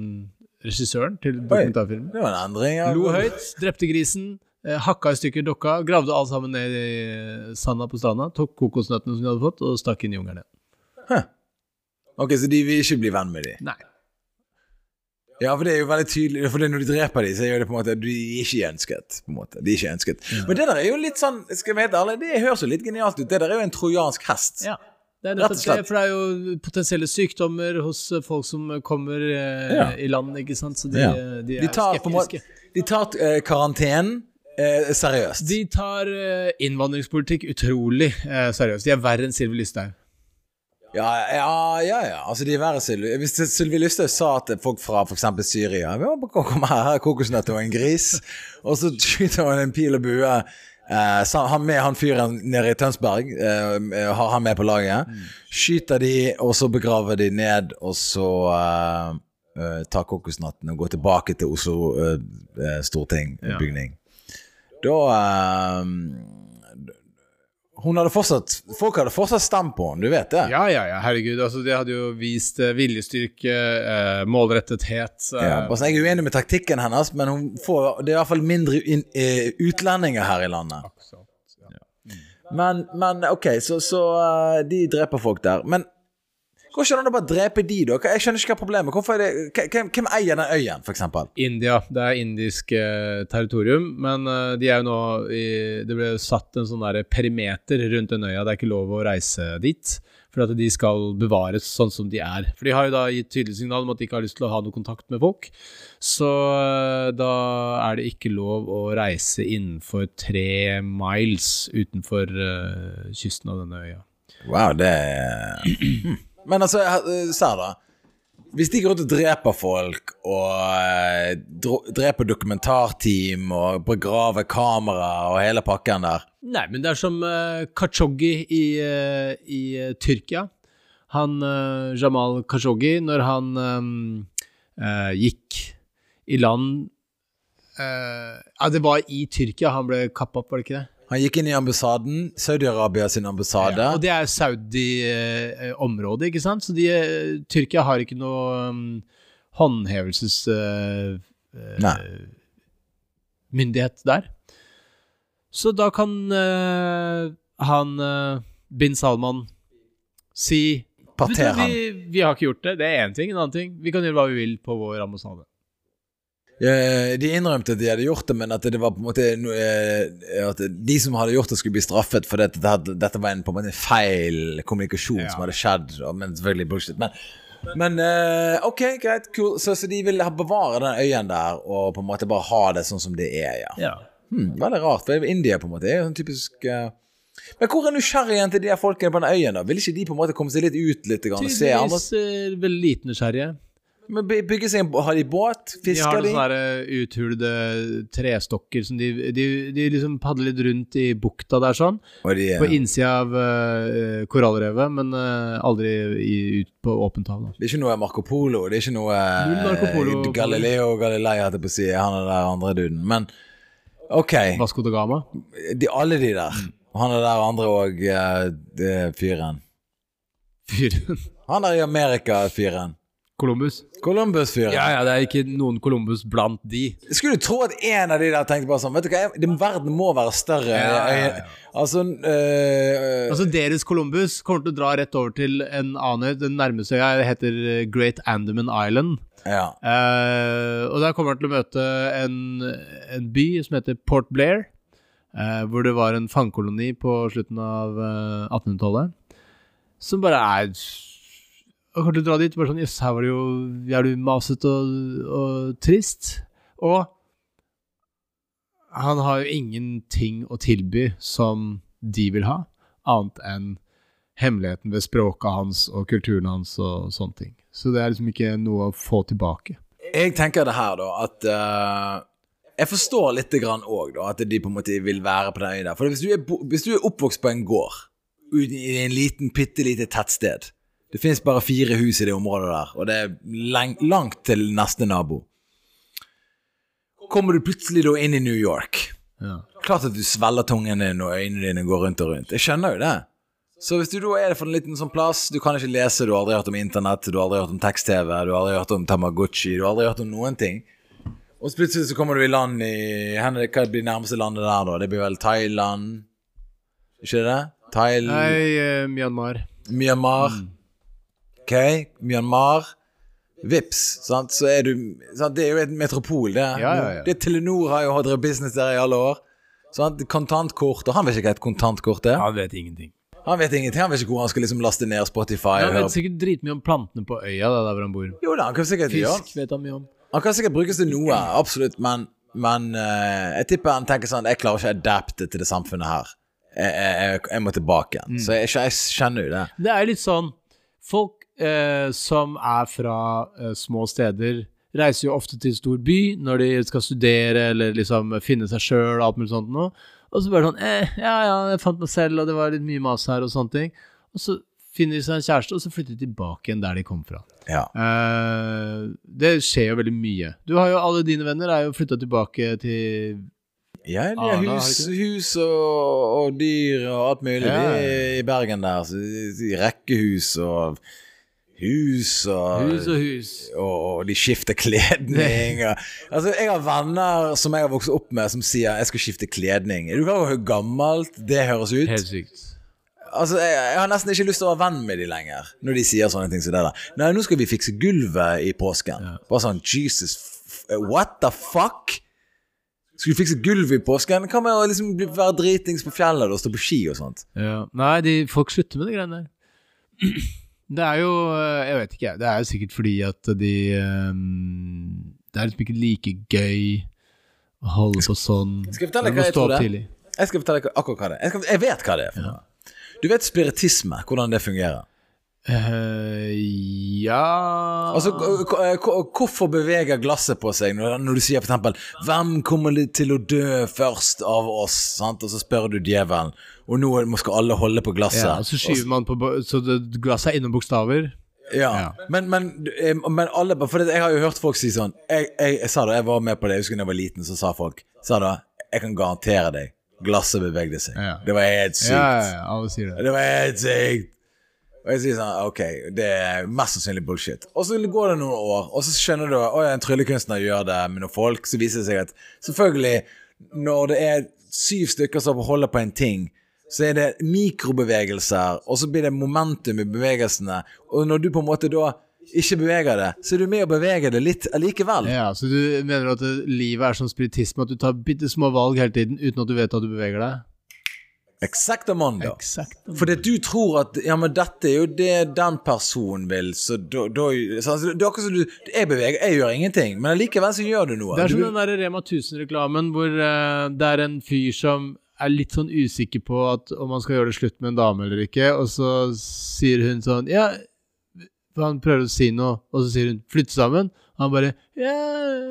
regissøren til dokumentarfilmen. Det var en endring. Ja. Lo høyt, drepte grisen, eh, hakka i stykker dokka, gravde alt sammen ned i sanda på stranda, tok kokosnøttene som de hadde fått, og stakk inn i jungelen igjen. Ok, Så de vil ikke bli venn med de? Nei. Ja, for det er jo veldig tydelig For når du dreper de, så gjør det på en måte De er ikke ønsket. på en måte De er ikke ønsket. Men det der er jo litt sånn Skal vi helt ærlig, det høres jo litt genialt ut. Det der er jo en trojansk hest. Ja. Det er nettopp det, for det er jo potensielle sykdommer hos folk som kommer eh, Ja. i land, ikke sant, så de, Ja. de er De tar, skeptiske. de tar uh, karantenen eh, seriøst. De tar eh, innvandringspolitikk utrolig eh, seriøst. De er verre enn Sylvi Listhaug. Ja, ja, ja. ja. Altså, de er verre Sylvi. Hvis Sylvi Lysthaug sa at folk fra f.eks. Syria ja, Kom her, her er kokosnøtter og en gris. Og så skyter hun en pil og bue. Eh, han med han fyren nede i Tønsberg, eh, har han med på laget. Skyter de, og så begraver de ned, og så eh, eh, tar kokosnatten og går tilbake til Oslo eh, storting, bygning. Ja. Da eh, hun hadde fortsatt Folk hadde fortsatt stemt på henne, du vet det? Ja, ja, ja, herregud. Altså, det hadde jo vist eh, viljestyrke, eh, målrettethet eh, Ja, bare sånn, jeg er uenig med taktikken hennes, men hun får, det er i hvert fall mindre in, eh, utlendinger her i landet. Men, men ok, så, så eh, de dreper folk der. Men går ikke det an å bare drepe de, da? Jeg skjønner ikke hva problemet. Hvorfor er det, hvem, hvem eier den øyen, eksempel? India. Det er indisk eh, territorium, men eh, de er jo nå i, Det ble satt en sånn der perimeter rundt den øya. Det er ikke lov å reise dit. For at de skal bevares sånn som de er. For de har jo da gitt tydelig signal om at de ikke har lyst til å ha noe kontakt med folk. Så eh, da er det ikke lov å reise innenfor tre miles utenfor eh, kysten av denne øya. Wow, det er. Men altså, eh, Sær, da. Hvis de går rundt og dreper folk, og eh, dreper dokumentarteam, og begraver kamera og hele pakken der Nei, men det er som uh, Khashoggi i, uh, i uh, Tyrkia. Han uh, Jamal Khashoggi, når han um, gikk i land Ja, det var i Tyrkia han ble kappa opp, var det ikke det? Han gikk inn i ambassaden, Saudi-Arabia sin ambassade. Ja, og det er Saudi-området, ikke sant? Så de, Tyrkia har ikke noe um, håndhevelses... myndighet der. Så da kan uh, han uh, bin Salman si Parter han. Vi, vi, har ikke gjort det. Det er én ting. En annen ting. Vi kan gjøre hva vi vil på vår ambassade. De innrømte at de hadde gjort det, men at det var på en måte eh, At de som hadde gjort det, skulle bli straffet for dette, dette var en, på en måte feil kommunikasjon ja. som hadde skjedd. Men selvfølgelig bullshit. Men, men ok, greit, cool. Så, så, de vil bevare den øyen der og på en måte bare ha det sånn som det er, ja. ja. Hmm, veldig rart, for India på en måte er jo sånn typisk. Men hvor er nysgjerrigheten til de her folkene på den øyen? da? Vil ikke de på en måte komme seg litt ut litt? Grann, Tydeligvis uh, veldig lite nysgjerrige. Men bygger seg en, Har de båt? Fisker de? De har sånne eh, uthulede trestokker som de, de, de, liksom padler litt rundt i bukta der sånn. De, ja. På innsida av uh, korallrevet, men uh, aldri i, ut på åpent hav. Det er ikke noe Marco Polo? Det er ikke noe uh, Galileo Galilei, hadde på å si, han er der andre duden. Men Ok. Vasco da Gama? De, alle de der. Mm. Han er der andre òg, uh, fyren. Fyren? Han er i Amerika-fyren. Columbus? Columbus-fyren. Ja, ja, det er ikke noen Columbus blant de. Skulle du tro at en av de der tenkte bare sånn Vet du hva, det, verden må være større. Ja, ja, ja. Altså øh, Altså Deres Columbus kommer til å dra rett over til en annen øy. Den nærmeste øya heter Great Andaman Island. Ja. Uh, og der kommer han til å møte en, en by som heter Port Blair, uh, hvor det var en fangekoloni på slutten av uh, eh, 1800-tallet. Som bare er Og å dra dit bare sånn Jøss, her var det jo jævlig masete og, og trist. Og han har jo ingenting å tilby som de vil ha, annet enn hemmeligheten ved språket hans og kulturen hans og sånne ting. Så det er liksom ikke noe å få tilbake. Jeg tenker det her, da, at uh, Jeg forstår litt grann òg, da, at de på en måte vil være på den øya. For hvis du, er, hvis du er oppvokst på en gård i en liten, bitte lite tettsted Det finnes bare fire hus i det området der, og det er langt til neste nabo. Kommer du plutselig da inn i New York ja. Klart at du svelger tungen din og øynene dine går rundt og rundt. Jeg skjønner jo det. Så hvis du da er det for en liten sånn plass, du kan ikke lese, du har aldri hørt om internett, du har aldri hørt om tekst-TV, du har aldri hørt om Tamagotchi, du har aldri hørt om noen ting. Og så plutselig så kommer du i land i Hva blir nærmeste landet der, da? Det blir vel Thailand? Ikke det? Thail... Nei, uh, Myanmar. Myanmar. Mm. OK, Myanmar. Vips, sant? så er du sant? Det er jo et metropol, det. Ja, ja, ja. det Telenor har jo hatt business der i alle år. Sant? Kontantkort. Og han vet ikke hva et kontantkort er. Han vet ingenting. Han vet ingenting. Han vet ikke hvor han skal liksom laste ned Spotify. Han vet sikkert dritmye om plantene på øya der hvor han bor. Jo da, han kan sikkert Fisk vet han mye om. Han kan sikkert brukes til noe, absolutt, men, men uh, jeg tipper han tenker sånn Jeg klarer ikke å adapte til det samfunnet her. Jeg, jeg, jeg må tilbake igjen. Mm. Så jeg, jeg, kjenner jo det. Det er litt sånn Folk uh, som er fra eh, små steder, reiser jo ofte til stor by når de skal studere eller liksom finne seg sjøl og alt mulig sånt noe. Og så bare sånn eh, Ja, ja, jeg fant meg selv, og det var litt mye mas her, og sånne ting. Og så finner de seg en kjæreste, og så flytter de tilbake igjen der de kom fra. Ja. Eh, det skjer jo veldig mye. Du har jo Alle dine venner er jo flytta tilbake til ja, de har hus, hus og, og, dyr og alt mulig ja. i Bergen der. Så, rekkehus og hus og Hus og hus. Og, de skifter kledning. Og, altså, jeg har venner som jeg har vokst opp med, som sier 'jeg skal skifte kledning'. Er du klar over hvor gammelt det høres ut? Helt sykt. Altså, jeg, jeg, har nesten ikke lyst til å være venn med de lenger, når de sier sånne ting som det der. Nei, nå skal vi fikse gulvet i påsken. Ja. Bare sånn Jesus, what the fuck? Skal du fikse gulvet i påsken? Hva med å liksom være dritings på fjellet og stå på ski og sånt? Ja. Nei, de, folk slutter med de greiene der. Det er jo Jeg vet ikke, det er jo sikkert fordi at de um, Det er liksom ikke like gøy å holde på sånn. Skal jeg fortelle hva jeg tror det er? Jeg skal fortelle akkurat hva det er. Jeg, vet hva det er. ja. Du vet spiritisme, hvordan det fungerer? Uh, Ja Altså, Hvorfor beveger glasset på seg når, når du sier eksempel 'Hvem kommer til å dø først av oss?' Sant? Og så spør du djevelen, og nå skal alle holde på glasset. ja, Så skyver man på Så glasset er innom bokstaver. Ja, Ja. Men, men, men alle For jeg har jo hørt folk si sånn Jeg, jeg, jeg sa det, jeg var med på det, jeg husker da jeg var liten, så sa folk Sa da, jeg kan garantere deg, glasset bevegde seg. Ja. Det var helt sykt. Ja, ja, ja, alle sier det. Det var helt sykt. Og jeg sier sånn, ok, det er mest sannsynlig bullshit. Og så går det noen år, og så skjønner du at en tryllekunstner gjør det med noen folk. Så viser det seg at selvfølgelig, når det er syv stykker som holder på en ting, så er det mikrobevegelser, og så blir det momentum i bevegelsene. Og når du på en måte da ikke beveger det, så er du med å bevege det litt allikevel. Ja, Så du mener at livet er som spiritisme, at du tar bitte små valg hele tiden uten at du vet at du beveger deg? Exakt mondo. Exakt. Fordi du tror at Ja, men dette er jo det den personen vil, så da, da så, altså, Det er akkurat som du Jeg beveger, jeg gjør ingenting, men allikevel så gjør du noe. Det er som du, den der Rema 1000-reklamen hvor uh, det er en fyr som er litt sånn usikker på at, om han skal gjøre det slutt med en dame eller ikke, og så sier hun sånn Ja, for han prøver å si noe, og så sier hun 'flytte sammen'. Og han bare ja,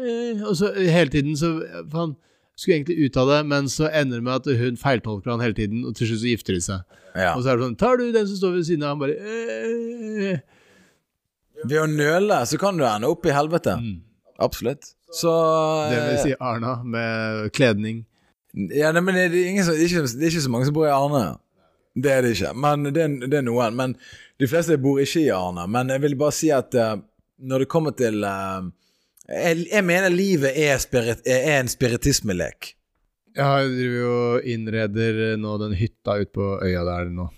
ja», Og så hele tiden så For han skulle egentlig ut av det, men så ender det med at hun feiltolker han hele tiden, og til slutt så gifter de seg. ja. Og så er det sånn 'Tar du den som står ved siden av?' Han bare «Eh». Ved å nøle så kan du ende opp i helvete. Absolutt. Så Mm. Det vil si Arna med kledning. Ja, nei, men det er, ingen som, det, er ikke, det er ikke så mange som bor i Arne. Det er det ikke. Men det er, det er noen. Men de fleste bor ikke i Arne. Men jeg vil bare si at uh, når det kommer til eh, jeg, jeg mener livet er, spirit, er en spiritismelek. Jeg driver jo og innreder nå den hytta ute på øya der nå.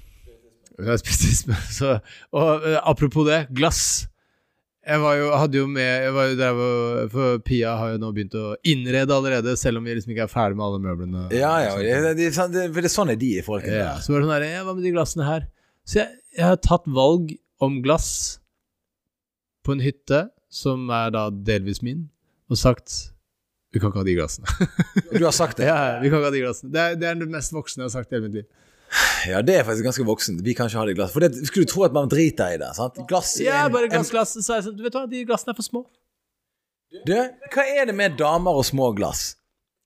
Spiritisme. Så, og eh, apropos det, glass. Jeg var jo, hadde jo med jeg var jo der, For Pia har jo nå begynt å innrede allerede, selv om vi liksom ikke er ferdig med alle møblene. Ja, ja. Det, det, det, det, for det sånn er de folkene. Ja, så var det sånn her ja, Hva med de glassene her? Så jeg, jeg har tatt valg om glass på en hytte, som er da delvis min, og sagt Vi kan ikke ha de glassene. Du har sagt det? ja, vi kan ikke ha de glassene. Det er, det er det mest voksne jeg har sagt i hele mitt liv. Ja, det er faktisk ganske voksent. Vi kan ikke ha det i glass. For det skulle du tro at man driter i det. sant? Glass Ja, en- bare glassglass. glass, glass. Så er jeg sånn, du vet hva, de glassene er for små. Du, hva er det med damer og små glass?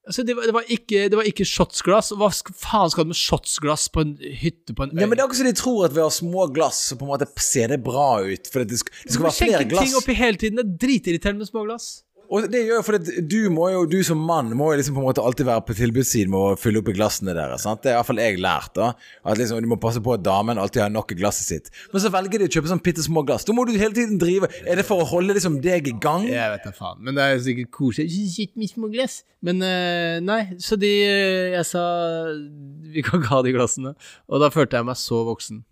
Altså, det var, det var ikke, det var ikke shotsglass. Hva faen skal du med shotsglass på en hytte på en øy? Ja, men Det er akkurat som de tror at ved å ha små glass, så på en måte ser det bra ut. For det skal, det skal være flere ting glass. oppi hele tiden. Det er dritirriterende med små glass. Og det gjør jo fordi du må jo, du som mann må jo liksom på en måte alltid være på tilbudssiden med å fylle opp i glassene deres. sant? Det er iallfall jeg lært. da At liksom du må passe på at damen alltid har nok i glasset sitt. Men så velger de å kjøpe sånn bitte små glass. Da må du hele tiden drive Er det for å holde liksom deg i gang? Jeg vet da faen. Men det er jo sikkert koselig. Shit, mye små glass. Men eh, nei, så de eh, Jeg sa Vi kan ikke ha de glassene. Og da følte jeg meg så voksen.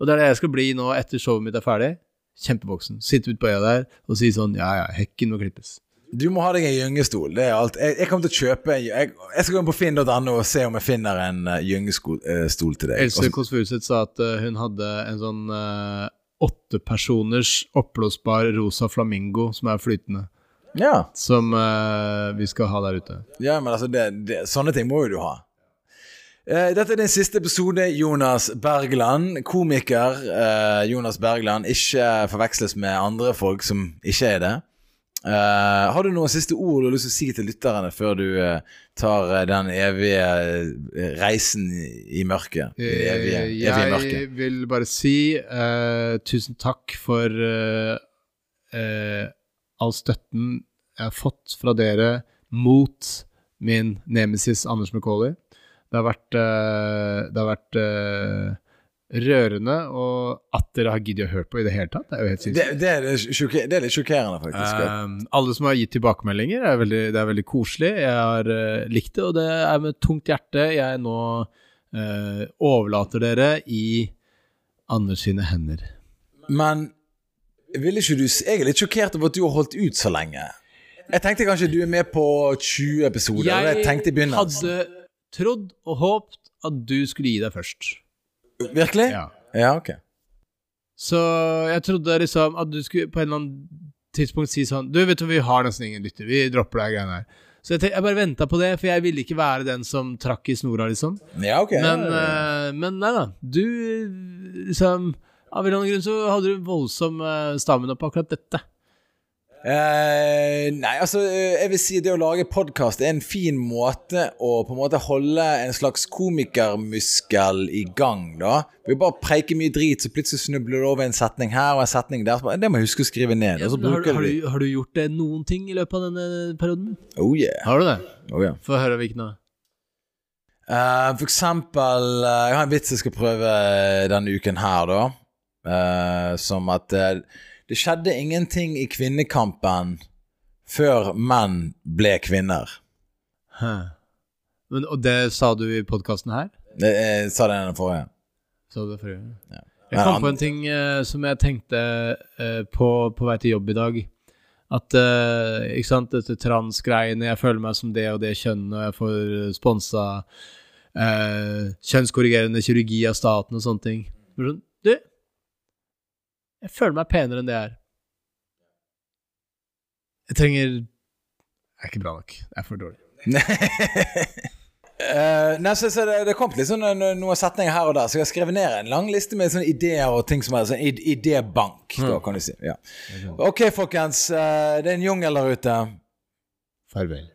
Og det er det jeg skal bli nå etter showet mitt er ferdig. Kjempevoksen. Sitte ute på øya der og si sånn Ja, ja, hekken må klippes. Du må ha deg en gyngestol. Det er alt. Jeg, jeg kommer til å kjøpe en jeg, jeg skal gå inn på finn.no og se om jeg finner en uh, gyngestol til deg. Else Kåss Furuseth sa at uh, hun hadde en sånn uh, åttepersoners oppblåsbar rosa flamingo som er flytende. ja. Som uh, vi skal ha der ute. ja, men altså, det, det, sånne ting må jo du ha. Eh, dette er din siste episode, Jonas Bergland. Komiker eh, Jonas Bergland. Ikke forveksles med andre folk som ikke er det. Eh, har du noen siste ord du har lyst til å si til lytterne før du uh, tar eh, den evige reisen i mørket? Evige, evige, evige mørket. Jeg vil bare si uh, tusen takk for all støtten jeg har fått fra dere mot min nemesis Anders McCauley. Det har vært, det har vært rørende, og at dere har giddet å høre på i det hele tatt, det er jo helt Det, sinnssykt. det, sjokker- det er litt sjokkerende, faktisk. Um, alle som har gitt tilbakemeldinger, er veldig, det er veldig koselig. Jeg har uh, likt det, og det er med tungt hjerte jeg nå uh, overlater dere i Anders sine hender. Men ville ikke du Jeg er litt sjokkert over at du har holdt ut så lenge. Jeg tenkte kanskje du er med på 20 episoder. Jeg, jeg hadde trodd og håpt at du skulle gi deg først. Virkelig? Ja. Ja, ok. Så jeg trodde liksom at du skulle på en eller annen tidspunkt si sånn Du, vet du, vi har nesten ingen lytter. Vi dropper de greiene her. Så jeg, jeg bare venta på det, for jeg ville ikke være den som trakk i snora, liksom. Ja, ok. Men, eh, men nei da. Du liksom Av en eller annen grunn så hadde du voldsom uh, stamina på akkurat dette. Eh, nei, altså eh, jeg vil si det å lage podkast er en fin måte å på en måte holde en slags komikermuskel i gang, da. Vi bare preiker mye drit, så plutselig snubler du over en setning her og en setning der. Det må jeg huske å skrive ned. Ja, har, har, du, har, du, gjort det noen ting i løpet av denne perioden? Oh yeah. Har du det? Oh yeah. Få høre hvilken av. Uh, for eksempel uh, Jeg har en vits jeg skal prøve denne uken her, da. Uh, som at det skjedde ingenting i kvinnekampen før menn ble kvinner. Huh. Men, og det sa du i podkasten her? Jeg sa det i den forrige. Sa du det forrige? Ja. Jeg kom på en ting uh, som jeg tenkte uh, på på vei til jobb i dag. At uh, ikke sant, dette transgreiene, jeg føler meg som det og det kjønnet, og jeg får sponsa kjønnskorrigerende kirurgi av staten og sånne ting. Du, jeg føler meg penere enn det jeg er. Jeg trenger Det er ikke bra nok. Det er for dårlig. Uh, nei, så, så det, det kom litt sånn noen setninger her og der, så jeg har skrevet ned en lang liste med sånne ideer og ting som er sånn idébank, mm. da, kan du si. Ja. Ok, folkens. Uh, det er en jungel der ute. Farvel.